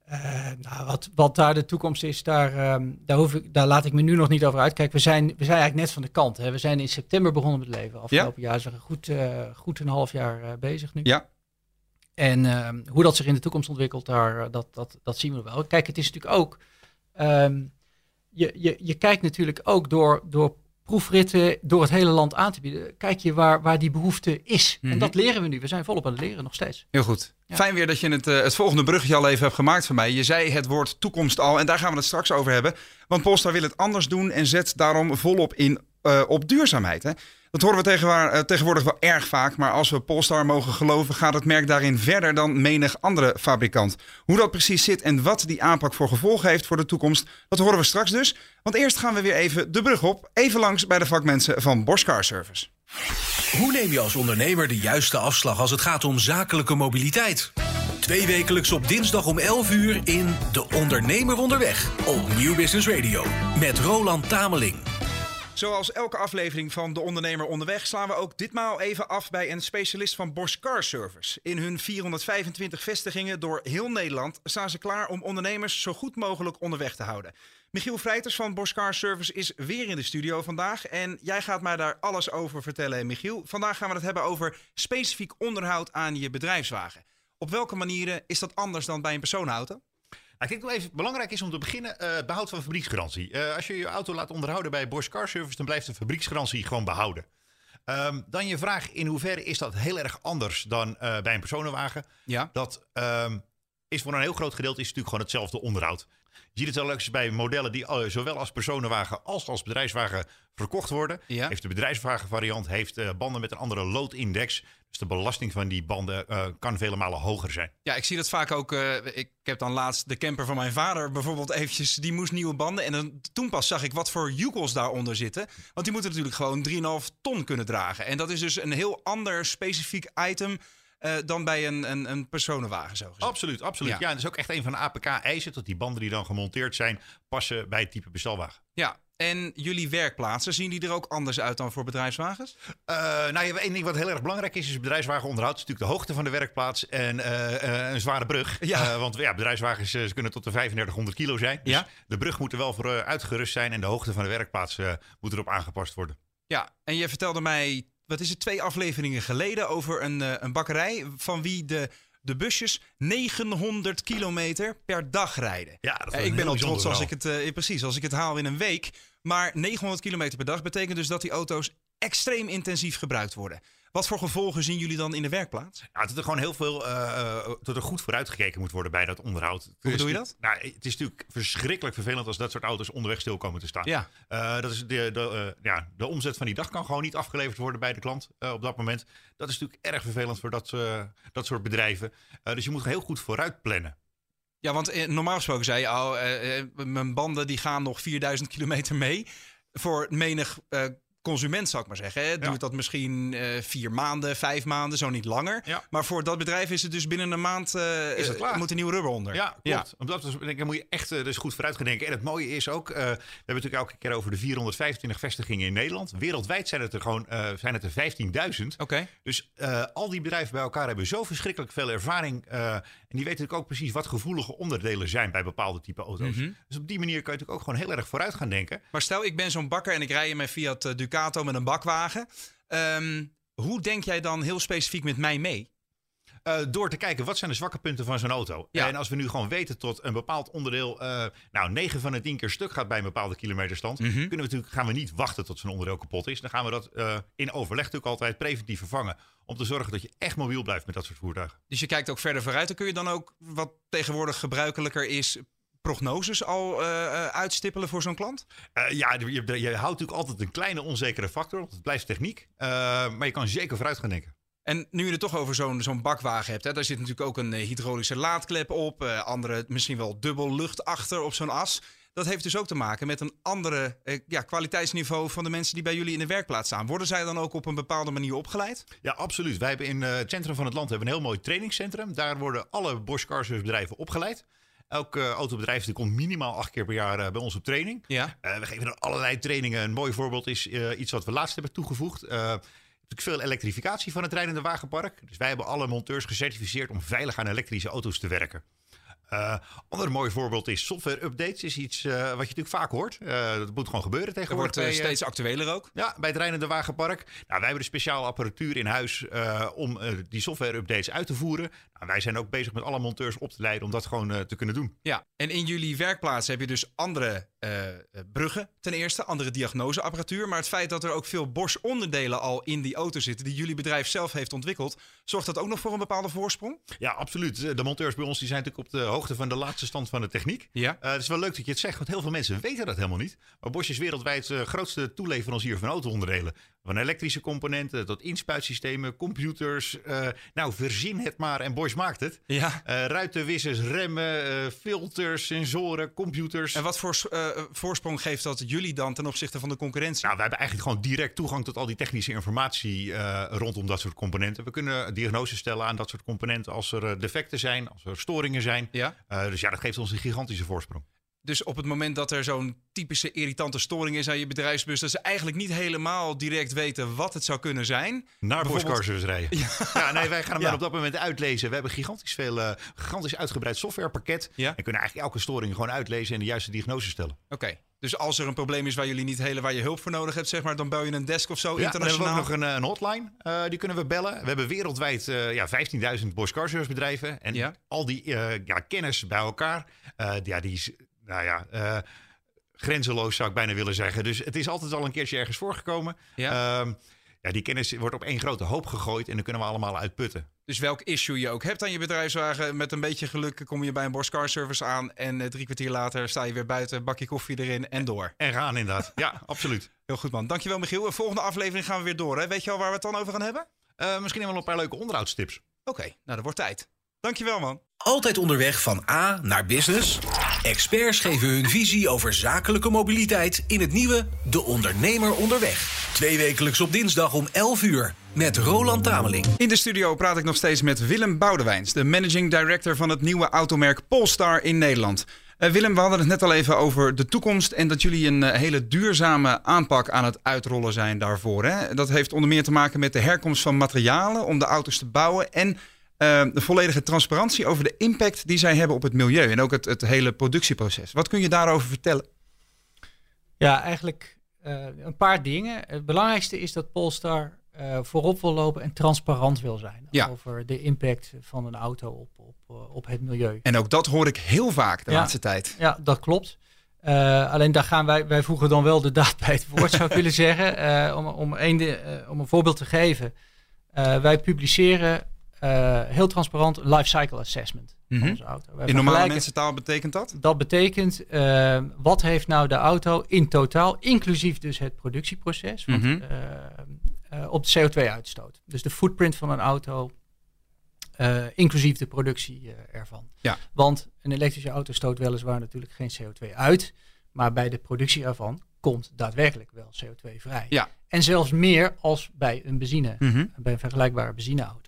Eh, nou, wat, wat daar de toekomst is, daar, ehm, daar, hoef ik, daar laat ik me nu nog niet over uitkijken. We zijn, we zijn eigenlijk net van de kant. Hè. We zijn in september begonnen met leven. Afgelopen jaar zijn we goed, eh, goed een half jaar eh, bezig nu. Ja. En ehm, hoe dat zich in de toekomst ontwikkelt, daar, dat, dat, dat zien we wel. Kijk, het is natuurlijk ook... ehm, je, je, je kijkt natuurlijk ook door, door proefritten door het hele land aan te bieden. Kijk je waar, waar die behoefte is. Mhm. En dat leren we nu. We zijn volop aan het leren nog steeds. Heel goed. Ja. Fijn weer dat je het, eh, het volgende bruggetje al even hebt gemaakt voor mij. Je zei het woord toekomst al en daar gaan we het straks over hebben. Want Polestar wil het anders doen en zet daarom volop in eh, op duurzaamheid. Hè? Dat horen we eh, tegenwoordig wel erg vaak. Maar als we Polestar mogen geloven, gaat het merk daarin verder dan menig andere fabrikant. Hoe dat precies zit en wat die aanpak voor gevolgen heeft voor de toekomst, dat horen we straks dus. Want eerst gaan we weer even de brug op. Even langs bij de vakmensen van Bosch Service. Hoe neem je als ondernemer de juiste afslag als het gaat om zakelijke mobiliteit? Twee wekelijks op dinsdag om 11 uur in De Ondernemer Onderweg op Nieuw Business Radio met Roland Tameling. Zoals elke aflevering van De Ondernemer Onderweg slaan we ook ditmaal even af bij een specialist van Bosch Car Service. In hun 425 vestigingen door heel Nederland staan ze klaar om ondernemers zo goed mogelijk onderweg te houden. Michiel Vrijters van Bosch Car Service is weer in de studio vandaag en jij gaat mij daar alles over vertellen, Michiel. Vandaag gaan we het hebben over specifiek onderhoud aan je bedrijfswagen. Op welke manieren is dat anders dan bij een personenauto? Ik denk dat even belangrijk is om te beginnen, eh, behoud van fabrieksgarantie. Eh, als je je auto laat onderhouden bij Bosch Car Service, dan blijft de fabrieksgarantie gewoon behouden. Ehm, dan je vraag, in hoeverre is dat heel erg anders dan eh, bij een personenwagen? Ja. Dat ehm, is voor een heel groot gedeelte is het natuurlijk gewoon hetzelfde onderhoud. Je ziet het wel eens bij modellen die eh, zowel als personenwagen als als bedrijfswagen verkocht worden. Ja. Heeft de bedrijfswagenvariant heeft eh, banden met een andere loodindex. Dus de belasting van die banden eh, kan vele malen hoger zijn. Ja, ik zie dat vaak ook. ik heb dan laatst de camper van mijn vader bijvoorbeeld eventjes. Die moest nieuwe banden. En dan, toen pas zag ik wat voor jukels daaronder zitten. Want die moeten natuurlijk gewoon 3,5 ton kunnen dragen. En dat is dus een heel ander specifiek item eh, dan bij een, een, een personenwagen zo gezegd. Absoluut, absoluut. Ja. Ja, en dat is ook echt een van de APK-eisen dat die banden die dan gemonteerd zijn passen bij het type bestelwagen. Ja, en jullie werkplaatsen, zien die er ook anders uit dan voor bedrijfswagens? Eh, nou, één ding wat heel erg belangrijk is, is bedrijfswagenonderhoud. is natuurlijk de hoogte van de werkplaats en eh, een zware brug. Ja. Want ja, bedrijfswagens ze kunnen tot de 3500 kilo zijn. Dus Ja. de brug moet er wel voor uitgerust zijn en de hoogte van de werkplaats moet erop aangepast worden. Ja, en je vertelde mij, wat is het, twee afleveringen geleden over een, eh, een bakkerij van wie de, de busjes 900 kilometer per dag rijden. Ja, dat een ik ben al trots als ik het, eh, precies, als ik het haal in een week. Maar 900 kilometer per dag betekent dus dat die auto's extreem intensief gebruikt worden. Wat voor gevolgen zien jullie dan in de werkplaats? Dat er gewoon heel veel, eh, dat er goed vooruitgekeken moet worden bij dat onderhoud. Hoe bedoel je dat? Nou, het is natuurlijk verschrikkelijk vervelend als dat soort auto's onderweg stil komen te staan. Ja. Eh, dat is de, de, ja, de omzet van die dag kan gewoon niet afgeleverd worden bij de klant op dat moment. Dat is natuurlijk erg vervelend voor dat, dat soort bedrijven. Dus je moet heel goed vooruit plannen. Ja, want normaal gesproken zei je al, eh, mijn banden die gaan nog 4000 kilometer mee. Voor menig consument, zou ik maar zeggen, hè, duurt dat misschien eh, vier maanden, vijf maanden, zo niet langer. Ja. Maar voor dat bedrijf is het dus binnen een maand eh, Is het klaar? moet een nieuw rubber onder. Ja, klopt. Omdat dus, denk ik, daar moet je echt eh, dus goed vooruit gaan denken. En het mooie is ook, we hebben het natuurlijk elke keer over de 425 vestigingen in Nederland. Wereldwijd zijn het er gewoon zijn het er 15.000. Oké. Dus al die bedrijven bij elkaar hebben zo verschrikkelijk veel ervaring. en die weten natuurlijk ook precies wat gevoelige onderdelen zijn bij bepaalde type auto's. Mhm. Dus op die manier kan je natuurlijk ook gewoon heel erg vooruit gaan denken. Maar stel, ik ben zo'n bakker en ik rij in mijn Fiat eh, Ducato met een bakwagen. Ehm, hoe denk jij dan heel specifiek met mij mee? Eh, door te kijken wat zijn de zwakke punten van zo'n auto. Ja. En als we nu gewoon weten tot een bepaald onderdeel, eh, nou 9 van de 10 keer stuk gaat bij een bepaalde kilometerstand, Mhm. kunnen we natuurlijk, gaan we niet wachten tot zo'n onderdeel kapot is. Dan gaan we dat eh, in overleg natuurlijk altijd preventief vervangen. Om te zorgen dat je echt mobiel blijft met dat soort voertuigen. Dus je kijkt ook verder vooruit. Dan kun je dan ook, wat tegenwoordig gebruikelijker is, prognoses al eh, eh, uitstippelen voor zo'n klant? Eh, ja, je, je houdt natuurlijk altijd een kleine onzekere factor, want het blijft techniek. Maar je kan zeker vooruit gaan denken. En nu je het toch over zo'n zo'n bakwagen hebt, hè, daar zit natuurlijk ook een hydraulische laadklep op, andere misschien wel dubbel lucht achter op zo'n as. Dat heeft dus ook te maken met een andere ja, kwaliteitsniveau van de mensen die bij jullie in de werkplaats staan. Worden zij dan ook op een bepaalde manier opgeleid? Ja, absoluut. Wij hebben in het centrum van het land hebben een heel mooi trainingscentrum. Daar worden alle Bosch Car Service bedrijven opgeleid. Elk autobedrijf die komt minimaal acht keer per jaar eh, bij ons op training. Ja. Eh, we geven er allerlei trainingen. Een mooi voorbeeld is eh, iets wat we laatst hebben toegevoegd. Natuurlijk veel elektrificatie van het rijdende wagenpark. Dus wij hebben alle monteurs gecertificeerd om veilig aan elektrische auto's te werken. Eh ander mooi voorbeeld is software updates. Is iets eh, wat je natuurlijk vaak hoort. Eh, dat moet gewoon gebeuren Dat tegenwoordig. wordt bij, steeds actueler ook. ja, bij het rijdende wagenpark. Nou, wij hebben de speciale apparatuur in huis om die software-updates uit te voeren. Nou, wij zijn ook bezig met alle monteurs op te leiden om dat gewoon te kunnen doen. Ja, en in jullie werkplaats heb je dus andere eh, eh, bruggen ten eerste, andere diagnoseapparatuur. Maar het feit dat er ook veel Bosch-onderdelen al in die auto zitten, die jullie bedrijf zelf heeft ontwikkeld, zorgt dat ook nog voor een bepaalde voorsprong? Ja, absoluut. De monteurs bij ons die zijn natuurlijk op de hoogte van de laatste stand van de techniek. Ja. Eh, het is wel leuk dat je het zegt, want heel veel mensen weten dat helemaal niet. Maar Bosch is wereldwijd de grootste toeleverancier van auto-onderdelen. Van elektrische componenten tot inspuitsystemen, computers. eh, nou, verzin het maar en Bosch maakt het. Ja. Eh ruitenwissers, remmen, eh, filters, sensoren, computers. En wat voor eh, voorsprong geeft dat jullie dan ten opzichte van de concurrentie? Nou, wij hebben eigenlijk gewoon direct toegang tot al die technische informatie eh, rondom dat soort componenten. We kunnen diagnoses stellen aan dat soort componenten als er eh, defecten zijn, als er storingen zijn. Ja. Eh, dus ja, dat geeft ons een gigantische voorsprong. Dus op het moment dat er zo'n typische irritante storing is aan je bedrijfsbus, dat ze eigenlijk niet helemaal direct weten wat het zou kunnen zijn. Naar Bosch Bijvoorbeeld- Service rijden. <laughs> Ja. nee, wij gaan hem Ja. dan op dat moment uitlezen. We hebben gigantisch veel, eh, gigantisch uitgebreid softwarepakket. Ja. En kunnen eigenlijk elke storing gewoon uitlezen en de juiste diagnose stellen. Oké, dus als er een probleem is waar jullie niet hele, waar je hulp voor nodig hebt, zeg maar, dan bel je een desk of zo Ja, dan hebben we internationaal. ook nog een, eh, een hotline. eh, die kunnen we bellen. We hebben wereldwijd eh, ja, 15.000 Bosch Car Service bedrijven. En Ja. al die eh, ja, kennis bij elkaar, eh, ja, die is, nou ja, eh, grenzeloos zou ik bijna willen zeggen. Dus het is altijd al een keertje ergens voorgekomen. Ja. Ehm, ja, die kennis wordt op één grote hoop gegooid en dan kunnen we allemaal uitputten. Dus welk issue je ook hebt aan je bedrijfswagen, met een beetje geluk kom je bij een Bosch Car Service aan en eh, drie kwartier later sta je weer buiten, bakje koffie erin en door. En gaan inderdaad. ja, <laughs> absoluut. Heel goed man, dankjewel Michiel. De volgende aflevering gaan we weer door. Hè? Weet je al waar we het dan over gaan hebben? Eh, misschien hebben we nog een paar leuke onderhoudstips. Oké, nou dat wordt tijd. Dankjewel man. Altijd onderweg van A naar business? Experts geven hun visie over zakelijke mobiliteit in het nieuwe De Ondernemer Onderweg. Twee wekelijks op dinsdag om 11 uur met Roland Tameling. In de studio praat ik nog steeds met Willem Boudewijns, de managing director van het nieuwe automerk Polestar in Nederland. Eh, Willem, we hadden het net al even over de toekomst en dat jullie een eh, hele duurzame aanpak aan het uitrollen zijn daarvoor. Hè? Dat heeft onder meer te maken met de herkomst van materialen om de auto's te bouwen en de volledige transparantie over de impact die zij hebben op het milieu en ook het, het hele productieproces. Wat kun je daarover vertellen? Ja, eigenlijk eh, een paar dingen. Het belangrijkste is dat Polestar eh, voorop wil lopen en transparant wil zijn Ja. over de impact van een auto op, op, eh, op het milieu. En ook dat hoor ik heel vaak de Ja. laatste tijd. Ja, dat klopt. Alleen daar gaan wij, wij voegen dan wel de daad bij het woord, zou ik <laughs> willen zeggen. Om, om, een, de- om een voorbeeld te geven. Wij publiceren eh, heel transparant life cycle assessment van Mhm. onze auto. Wij In normale mensentaal betekent dat? Dat betekent, eh, wat heeft nou de auto in totaal, inclusief dus het productieproces, want, Mhm. eh, op de CO2-uitstoot. Dus de footprint van een auto, inclusief de productie ervan. Ja. Want een elektrische auto stoot weliswaar natuurlijk geen CO2 uit, maar bij de productie ervan komt daadwerkelijk wel CO2 vrij. Ja. En zelfs meer als bij een benzine, Mhm. bij een vergelijkbare benzineauto.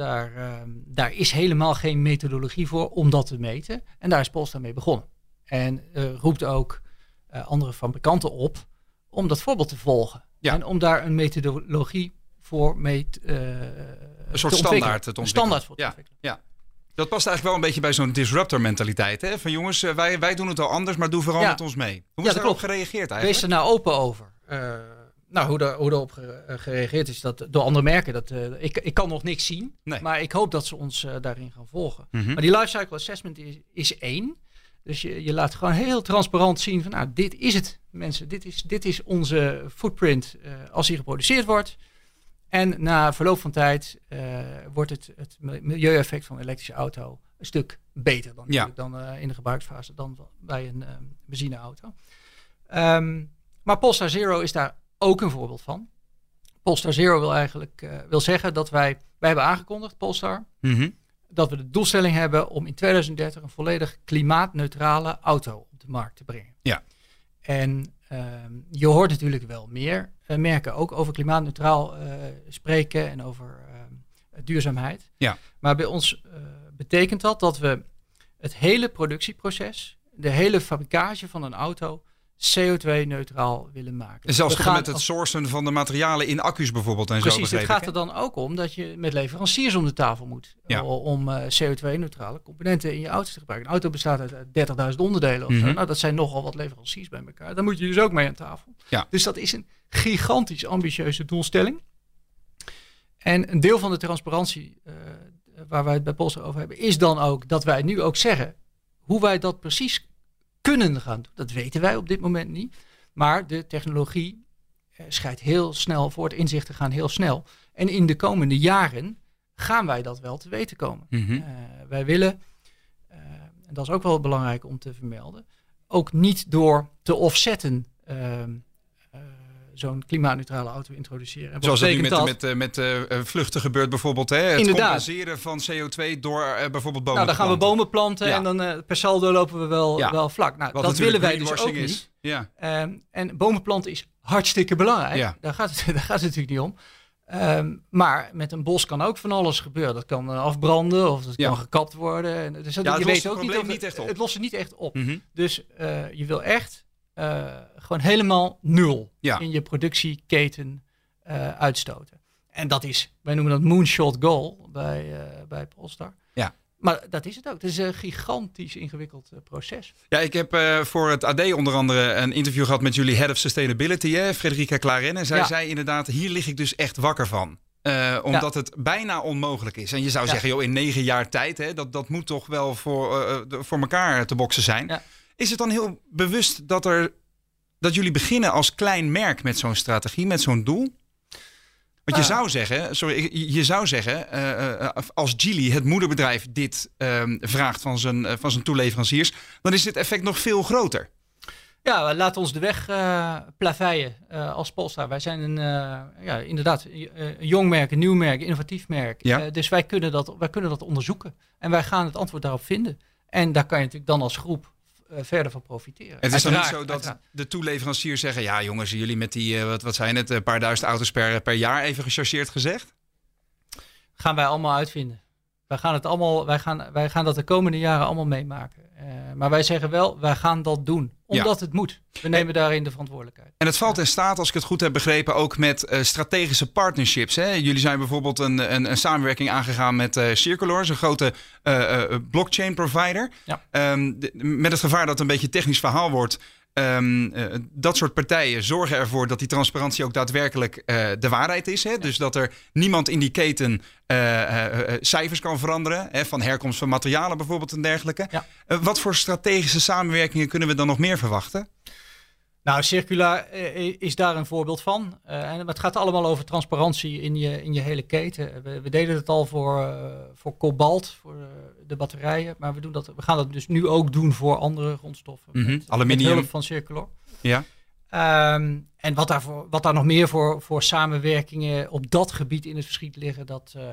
Daar, ehm, daar is helemaal geen methodologie voor om dat te meten. En daar is Polestar mee begonnen. En eh, roept ook eh, andere fabrikanten op om dat voorbeeld te volgen. Ja. En om daar een methodologie voor mee te, eh, Een soort te standaard ontwikkelen. te Een ontwikkelen. standaard voor te Ja. ontwikkelen. Dat past eigenlijk wel een beetje bij zo'n disruptor mentaliteit. Hè? Van jongens, wij, wij doen het al anders, maar doe vooral Ja. met ons mee. Hoe is daarop klopt. gereageerd eigenlijk? Wees er nou open over. Nou, hoe, daar, hoe daarop gere- eh, gereageerd is dat door andere merken. Dat, eh, ik, ik kan nog niks zien, Nee. maar ik hoop dat ze ons eh, daarin gaan volgen. Mhm. Maar die lifecycle assessment is, is één. Dus je, je laat gewoon heel transparant zien van, nou, dit is het, mensen. Dit is, dit is onze footprint als die geproduceerd wordt. En na verloop van tijd wordt het, het mi- milieueffect van een elektrische auto een stuk beter dan, Ja. dan in de gebruiksfase dan bij een benzineauto. Ehm, maar Polestar Zero is daar ook een voorbeeld van. Polestar Zero wil eigenlijk eh, wil zeggen dat wij, wij hebben aangekondigd, Polestar, Mhm. dat we de doelstelling hebben om in 2030 een volledig klimaatneutrale auto op de markt te brengen. Ja. En ehm, je hoort natuurlijk wel meer eh, merken ook over klimaatneutraal eh, spreken en over ehm, duurzaamheid. Ja. Maar bij ons betekent dat dat we het hele productieproces, de hele fabrikage van een auto CO2-neutraal willen maken. En zelfs tot gaan met het sourcen van de materialen in accu's bijvoorbeeld en zo Precies, het gaat er dan ook om dat je met leveranciers om de tafel moet. Ja. o- Om eh, CO2-neutrale componenten in je auto te gebruiken. Een auto bestaat uit eh, 30.000 onderdelen of zo. Mhm. Nou, dat zijn nogal wat leveranciers bij elkaar. Daar moet je dus ook mee aan tafel. Ja. Dus dat is een gigantisch ambitieuze doelstelling. En een deel van de transparantie eh, waar wij het bij Polster over hebben, is dan ook dat wij nu ook zeggen hoe wij dat precies kunnen gaan doen. Dat weten wij op dit moment niet. Maar de technologie eh, scheidt heel snel voort, inzichten gaan heel snel. En in de komende jaren gaan wij dat wel te weten komen. Mhm. Eh, wij willen, eh, en dat is ook wel belangrijk om te vermelden, ook niet door te offsetten ehm, eh, zo'n klimaatneutrale auto introduceren. Wat Zoals het nu met, met, eh, met eh, eh, vluchten gebeurt bijvoorbeeld. Hè? Het Inderdaad. compenseren van CO2 door bijvoorbeeld bomen nou, dan te gaan we bomen planten Ja. en dan per saldo lopen we wel, Ja. wel vlak. Nou, Wat dat willen wij dus ook niet. Ja. Ehm, en bomen planten is hartstikke belangrijk. Ja. Daar, gaat het, <laughs> daar gaat het natuurlijk niet om. Ehm, maar met een bos kan ook van alles gebeuren. Dat kan afbranden of dat Ja. kan gekapt worden. En, dus dat, Ja, je het weet het ook niet, niet echt op. Het lost het niet echt op. Mhm. Dus je wil echt eh, gewoon helemaal nul Ja. in je productieketen eh, uitstoten. En dat is, wij noemen dat moonshot goal bij, eh, bij Polestar. Ja. Maar dat is het ook. Het is een gigantisch ingewikkeld proces. Ja, ik heb voor het AD onder andere een interview gehad met jullie Head of Sustainability, hè, Frederica Claren. En zij Ja. zei inderdaad, hier lig ik dus echt wakker van. Omdat het bijna onmogelijk is. En je zou Ja. zeggen, joh, in negen jaar tijd, hè, dat, dat moet toch wel voor, de- voor elkaar te boksen zijn. Is het dan heel bewust dat, er, dat jullie beginnen als klein merk met zo'n strategie, met zo'n doel? Want je Ah. zou zeggen, sorry, je- zou zeggen, eh, eh, als Geely, het moederbedrijf, dit ehm, vraagt van zijn, eh, van zijn toeleveranciers, dan is dit effect nog veel groter. Ja, laat ons de weg eh plaveien eh, als Polestar. Wij zijn een, eh, ja, inderdaad eh, een jong merk, een nieuw merk, innovatief merk. Ja. Eh, dus wij kunnen, dat, wij kunnen dat onderzoeken. En wij gaan het antwoord daarop vinden. En daar kan je natuurlijk dan als groep eh, verder van profiteren. Het is dan niet zo dat uiteraard. de toeleveranciers zeggen, ja jongens, jullie met die, eh, wat, wat zijn het, een paar duizend auto's per, per jaar, even gechargeerd gezegd? gaan wij allemaal uitvinden. Wij gaan, het allemaal, wij, gaan, wij gaan dat de komende jaren allemaal meemaken. Eh, maar wij zeggen wel, wij gaan dat doen. Omdat het moet. We nemen daarin de verantwoordelijkheid. En het valt in staat, als ik het goed heb begrepen, ook met eh, strategische partnerships. Hè? Jullie zijn bijvoorbeeld een, een, een samenwerking aangegaan met eh Circular, een grote eh, blockchain provider. Ja. Ehm, de- met het gevaar dat het een beetje een technisch verhaal wordt. Ehm, eh, dat soort partijen zorgen ervoor dat die transparantie ook daadwerkelijk eh, de waarheid is. Hè? Dus dat er niemand in die keten eh, cijfers kan veranderen. Hè? Van herkomst van materialen bijvoorbeeld en dergelijke. Ja. Wat voor strategische samenwerkingen kunnen we dan nog meer verwachten? Nou, Circulair eh, is daar een voorbeeld van. En het gaat allemaal over transparantie in je, in je hele keten. We, we deden het al voor, voor kobalt, voor de batterijen. Maar we, doen dat, we gaan dat dus nu ook doen voor andere grondstoffen. Mhm. Met, Aluminium. Met hulp van Circular. Ja. Ehm, en wat, daarvoor, wat daar nog meer voor, voor samenwerkingen op dat gebied in het verschiet liggen, dat, eh,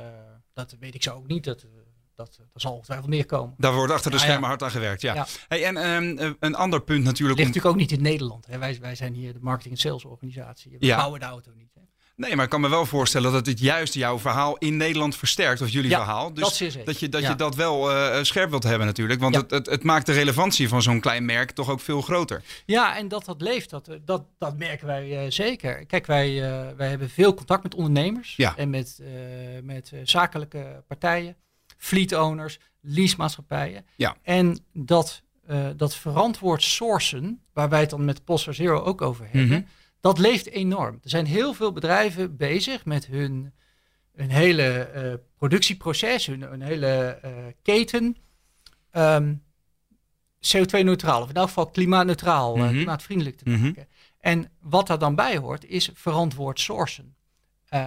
dat weet ik zo ook niet. Dat, eh, dat, dat zal ongetwijfeld meer komen. Daar wordt achter de Ja, schermen ja. hard aan gewerkt, ja. Ja. Hey, en ehm, een ander punt natuurlijk... ligt Om, natuurlijk ook niet in Nederland. Hè. Wij, wij zijn hier de marketing- en salesorganisatie. We Ja. bouwen de auto niet. Hè. Nee, maar ik kan me wel voorstellen dat het juist jouw verhaal in Nederland versterkt. Of jullie Ja, verhaal. Dus dat dat je dat, Ja. je dat wel eh, scherp wilt hebben natuurlijk. Want Ja. het, het, het maakt de relevantie van zo'n klein merk toch ook veel groter. Ja, en dat dat leeft, dat, dat, dat merken wij eh, zeker. Kijk, wij, eh, wij hebben veel contact met ondernemers en met, met zakelijke partijen, fleet owners, leasemaatschappijen. Ja. En dat, dat verantwoord sourcen, waar wij het dan met Polestar Zero ook over hebben, Mhm. Dat leeft enorm. Er zijn heel veel bedrijven bezig met hun, hun hele eh, productieproces, hun, hun hele eh, keten. ehm, CO2-neutraal, of in elk geval klimaatneutraal, eh, Mhm. klimaatvriendelijk te Mhm. maken. En wat daar dan bij hoort, is verantwoord sourcen.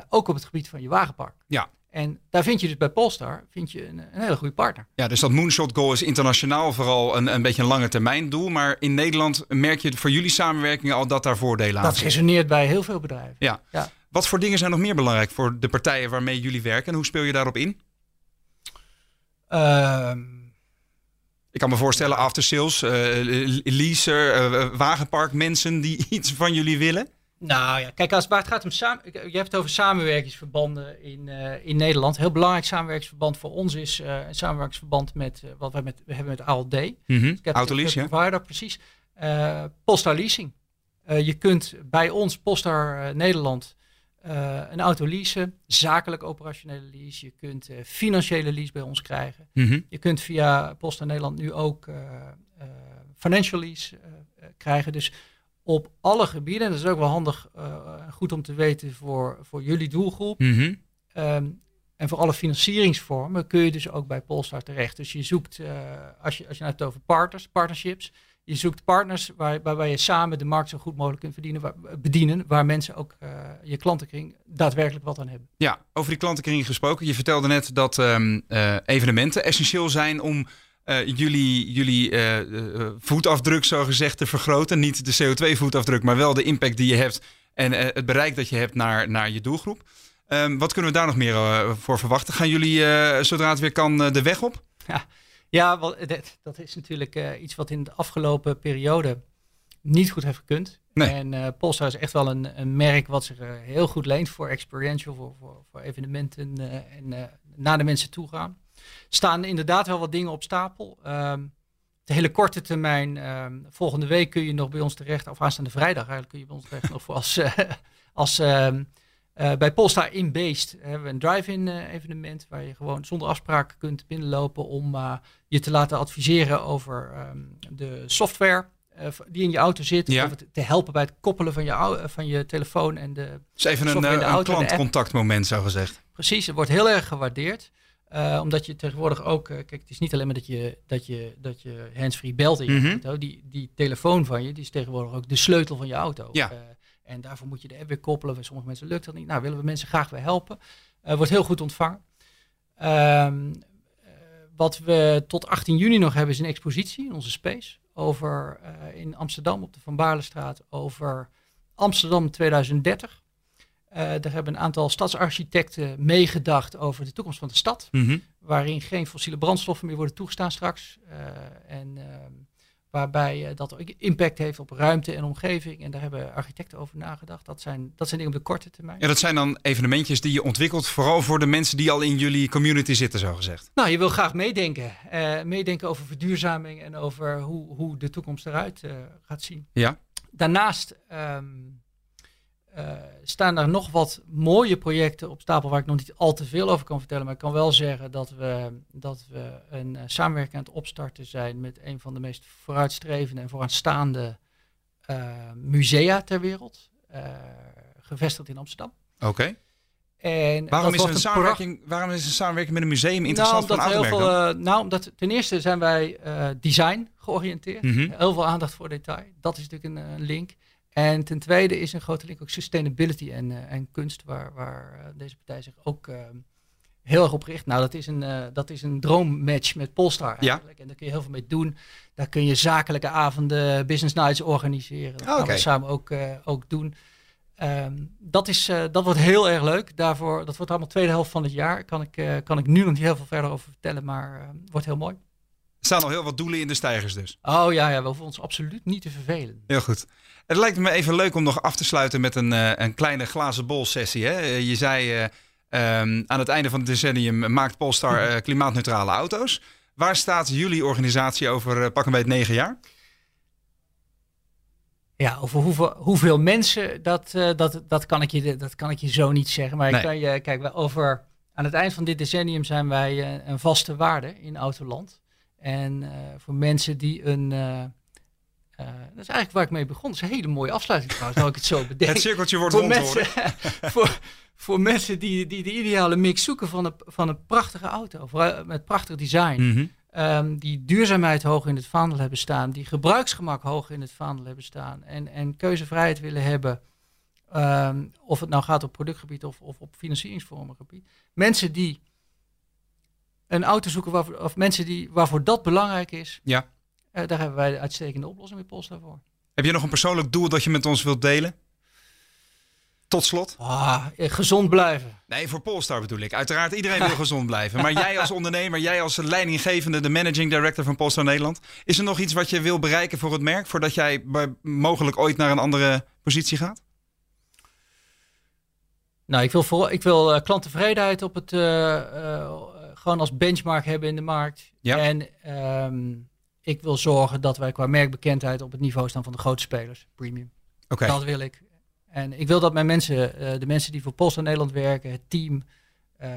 Ook op het gebied van je wagenpark. Ja. En daar vind je dus bij Polestar vind je een, een hele goede partner. Ja, dus dat moonshot goal is internationaal vooral een, een beetje een lange termijn doel. Maar in Nederland merk je voor jullie samenwerking al dat daar voordelen aan Dat zitten. resoneert bij heel veel bedrijven. Ja. Ja. Wat voor dingen zijn nog meer belangrijk voor de partijen waarmee jullie werken? En hoe speel je daarop in? Ehm, Ik kan me voorstellen, after sales, eh, leaser, eh, wagenpark, mensen die <laughs> iets van jullie willen. Nou ja, kijk, als waar het gaat om samen, je hebt het over samenwerkingsverbanden in, eh, in Nederland. Heel belangrijk samenwerkingsverband voor ons is eh, een samenwerkingsverband met eh, wat wij met, we hebben met ALD. Captive Autolease, ja. Provider, precies. Eh Polestar Leasing. Je kunt bij ons, Polestar Nederland, een auto leasen. Zakelijk operationele lease. Je kunt financiële lease bij ons krijgen. Mhm. Je kunt via Polestar Nederland nu ook financial lease krijgen. Dus op alle gebieden, en dat is ook wel handig, eh, goed om te weten voor, voor jullie doelgroep. Mhm. Ehm, en voor alle financieringsvormen kun je dus ook bij Polestar terecht. Dus je zoekt, eh, als, je, als je nou hebt over partners, partnerships, je zoekt partners waar, waarbij je samen de markt zo goed mogelijk kunt verdienen, waar, bedienen, waar mensen ook eh, je klantenkring daadwerkelijk wat aan hebben. Ja, over die klantenkring gesproken. Je vertelde net dat ehm, eh, evenementen essentieel zijn om eh, jullie, jullie eh, eh, voetafdruk, zo gezegd, te vergroten. Niet de CO2-voetafdruk, maar wel de impact die je hebt en het bereik dat je hebt naar, naar je doelgroep. Ehm, wat kunnen we daar nog meer voor verwachten? Gaan jullie, zodra het weer kan, de weg op? Ja, wel, dat, dat is natuurlijk iets wat in de afgelopen periode niet goed heeft gekund. Nee. En Polestar is echt wel een, een merk wat zich heel goed leent voor experiential, voor, voor, voor evenementen en naar de mensen toe gaan. Staan inderdaad wel wat dingen op stapel. Ehm, de hele korte termijn, ehm, volgende week kun je nog bij ons terecht, of aanstaande vrijdag eigenlijk kun je bij ons terecht nog voor als, eh, als ehm, eh, bij Polestar in Beest hebben we een drive-in eh, evenement waar je gewoon zonder afspraak kunt binnenlopen om eh, je te laten adviseren over de software eh, die in je auto zit. Ja. Of het te helpen bij het koppelen van je, eh, van je telefoon en de Dus even een, Software in de eh, een klantcontactmoment, zo gezegd. Precies, het wordt heel erg gewaardeerd. Eh, omdat je tegenwoordig ook, eh, kijk, het is niet alleen maar dat je, dat je, dat je handsfree belt in je Mhm. auto. Die, die telefoon van je, die is tegenwoordig ook de sleutel van je auto. Ja. Eh, en daarvoor moet je de app weer koppelen. Bij sommige mensen lukt dat niet. Nou, willen we mensen graag weer helpen. Wordt heel goed ontvangen. Ehm, eh, wat we tot 18 juni nog hebben is een expositie in onze space. Over in Amsterdam op de Van Baarlestraat over Amsterdam 2030. Eh er hebben een aantal stadsarchitecten meegedacht over de toekomst van de stad. Mhm. Waarin geen fossiele brandstoffen meer worden toegestaan straks. Eh, en ehm, waarbij eh, dat impact heeft op ruimte en omgeving. En daar hebben architecten over nagedacht. Dat zijn, dat zijn dingen op de korte termijn. Ja, dat zijn dan evenementjes die je ontwikkelt, vooral voor de mensen die al in jullie community zitten, zo gezegd. Nou, je wil graag meedenken. Eh, meedenken over verduurzaming en over hoe, hoe de toekomst eruit eh, gaat zien. Ja. Daarnaast ehm, eh, staan er nog wat mooie projecten op stapel waar ik nog niet al te veel over kan vertellen. Maar ik kan wel zeggen dat we, dat we een eh, samenwerking aan het opstarten zijn met een van de meest vooruitstrevende en vooraanstaande eh, musea ter wereld. eh, gevestigd in Amsterdam. Oké. En Waarom, is een samenwerking, waarom is een samenwerking met een museum interessant nou, omdat heel automerk veel, eh, nou, omdat ten eerste zijn wij eh, design georiënteerd. Mhm. Heel veel aandacht voor detail. Dat is natuurlijk een eh, link. En ten tweede is een grote link ook sustainability en, eh, en kunst, waar, waar eh, deze partij zich ook eh, heel erg op richt. Nou, dat is een, eh, dat is een droommatch met Polestar Ja. eigenlijk. En daar kun je heel veel mee doen. Daar kun je zakelijke avonden, business nights organiseren. Dat Ah, gaan we samen ook, ook doen. Ehm, dat, is, dat wordt heel erg leuk. Daarvoor, dat wordt allemaal tweede helft van het jaar. Kan ik, uh, kan ik nu nog niet heel veel verder over vertellen, maar uh, wordt heel mooi. Er staan al heel wat doelen in de stijgers dus. Oh ja, ja we hoeven ons absoluut niet te vervelen. Heel goed. Het lijkt me even leuk om nog af te sluiten met een, een kleine glazen bol sessie. Hè? Je zei um, aan het einde van het decennium maakt Polestar klimaatneutrale auto's. Waar staat jullie organisatie over pak een beetje negen jaar? Ja, over hoeveel, hoeveel mensen, dat, dat, dat, kan ik je, dat kan ik je zo niet zeggen. Maar nee. ik kan je, kijk, over, aan het eind van dit decennium zijn wij een vaste waarde in Autoland. En voor mensen die een. Dat is eigenlijk waar ik mee begon. Dat is een hele mooie afsluiting trouwens, nou ik het zo <laughs> bedenk. Het cirkeltje wordt rond mensen, <laughs> voor, voor mensen die, die de ideale mix zoeken van een, van een prachtige auto. Met prachtig design. Mm -hmm. Um, die duurzaamheid hoog in het vaandel hebben staan, die gebruiksgemak hoog in het vaandel hebben staan en, en keuzevrijheid willen hebben, um, of het nou gaat op productgebied of, of op financieringsvormengebied. Mensen die een auto zoeken, waarvoor, of mensen die, waarvoor dat belangrijk is, ja. Uh, daar hebben wij de uitstekende oplossing met Polestar voor. Heb je nog een persoonlijk doel dat je met ons wilt delen? Tot slot. Ah, gezond blijven. Nee, voor Polestar bedoel ik. Uiteraard, iedereen wil <laughs> gezond blijven. Maar jij als ondernemer, jij als leidinggevende, de managing director van Polestar Nederland. Is er nog iets wat je wil bereiken voor het merk, voordat jij mogelijk ooit naar een andere positie gaat? Nou, ik wil, voor, ik wil uh, klanttevredenheid op het, uh, uh, gewoon als benchmark hebben in de markt. Ja. En um, ik wil zorgen dat wij qua merkbekendheid op het niveau staan van de grote spelers, premium. Okay. Dat wil ik. En ik wil dat mijn mensen, uh, de mensen die voor Polestar Nederland werken, het team, uh,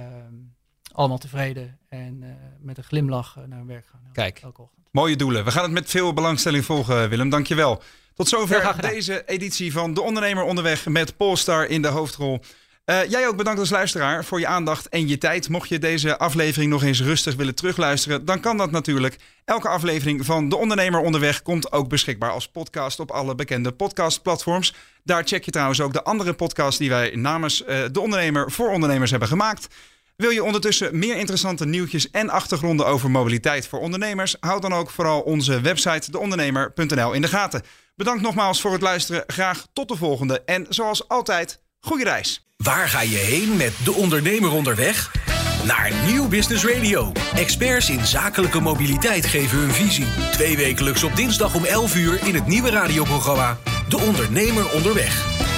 allemaal tevreden en uh, met een glimlach naar hun werk gaan. Kijk, elke ochtend. mooie doelen. We gaan het met veel belangstelling volgen, Willem. Dankjewel. Tot zover deze editie van De Ondernemer Onderweg met Polestar in de hoofdrol. Uh, jij ook bedankt als luisteraar voor je aandacht en je tijd. Mocht je deze aflevering nog eens rustig willen terugluisteren, dan kan dat natuurlijk. Elke aflevering van De Ondernemer Onderweg komt ook beschikbaar als podcast op alle bekende podcastplatforms. Daar check je trouwens ook de andere podcasts die wij namens uh, De Ondernemer voor ondernemers hebben gemaakt. Wil je ondertussen meer interessante nieuwtjes en achtergronden over mobiliteit voor ondernemers? Houd dan ook vooral onze website deondernemer.nl in de gaten. Bedankt nogmaals voor het luisteren. Graag tot de volgende. En zoals altijd, goede reis. Waar ga je heen met de ondernemer onderweg? Naar Nieuw Business Radio. Experts in zakelijke mobiliteit geven hun visie. Twee wekelijks op dinsdag om 11 uur in het nieuwe radioprogramma De Ondernemer Onderweg.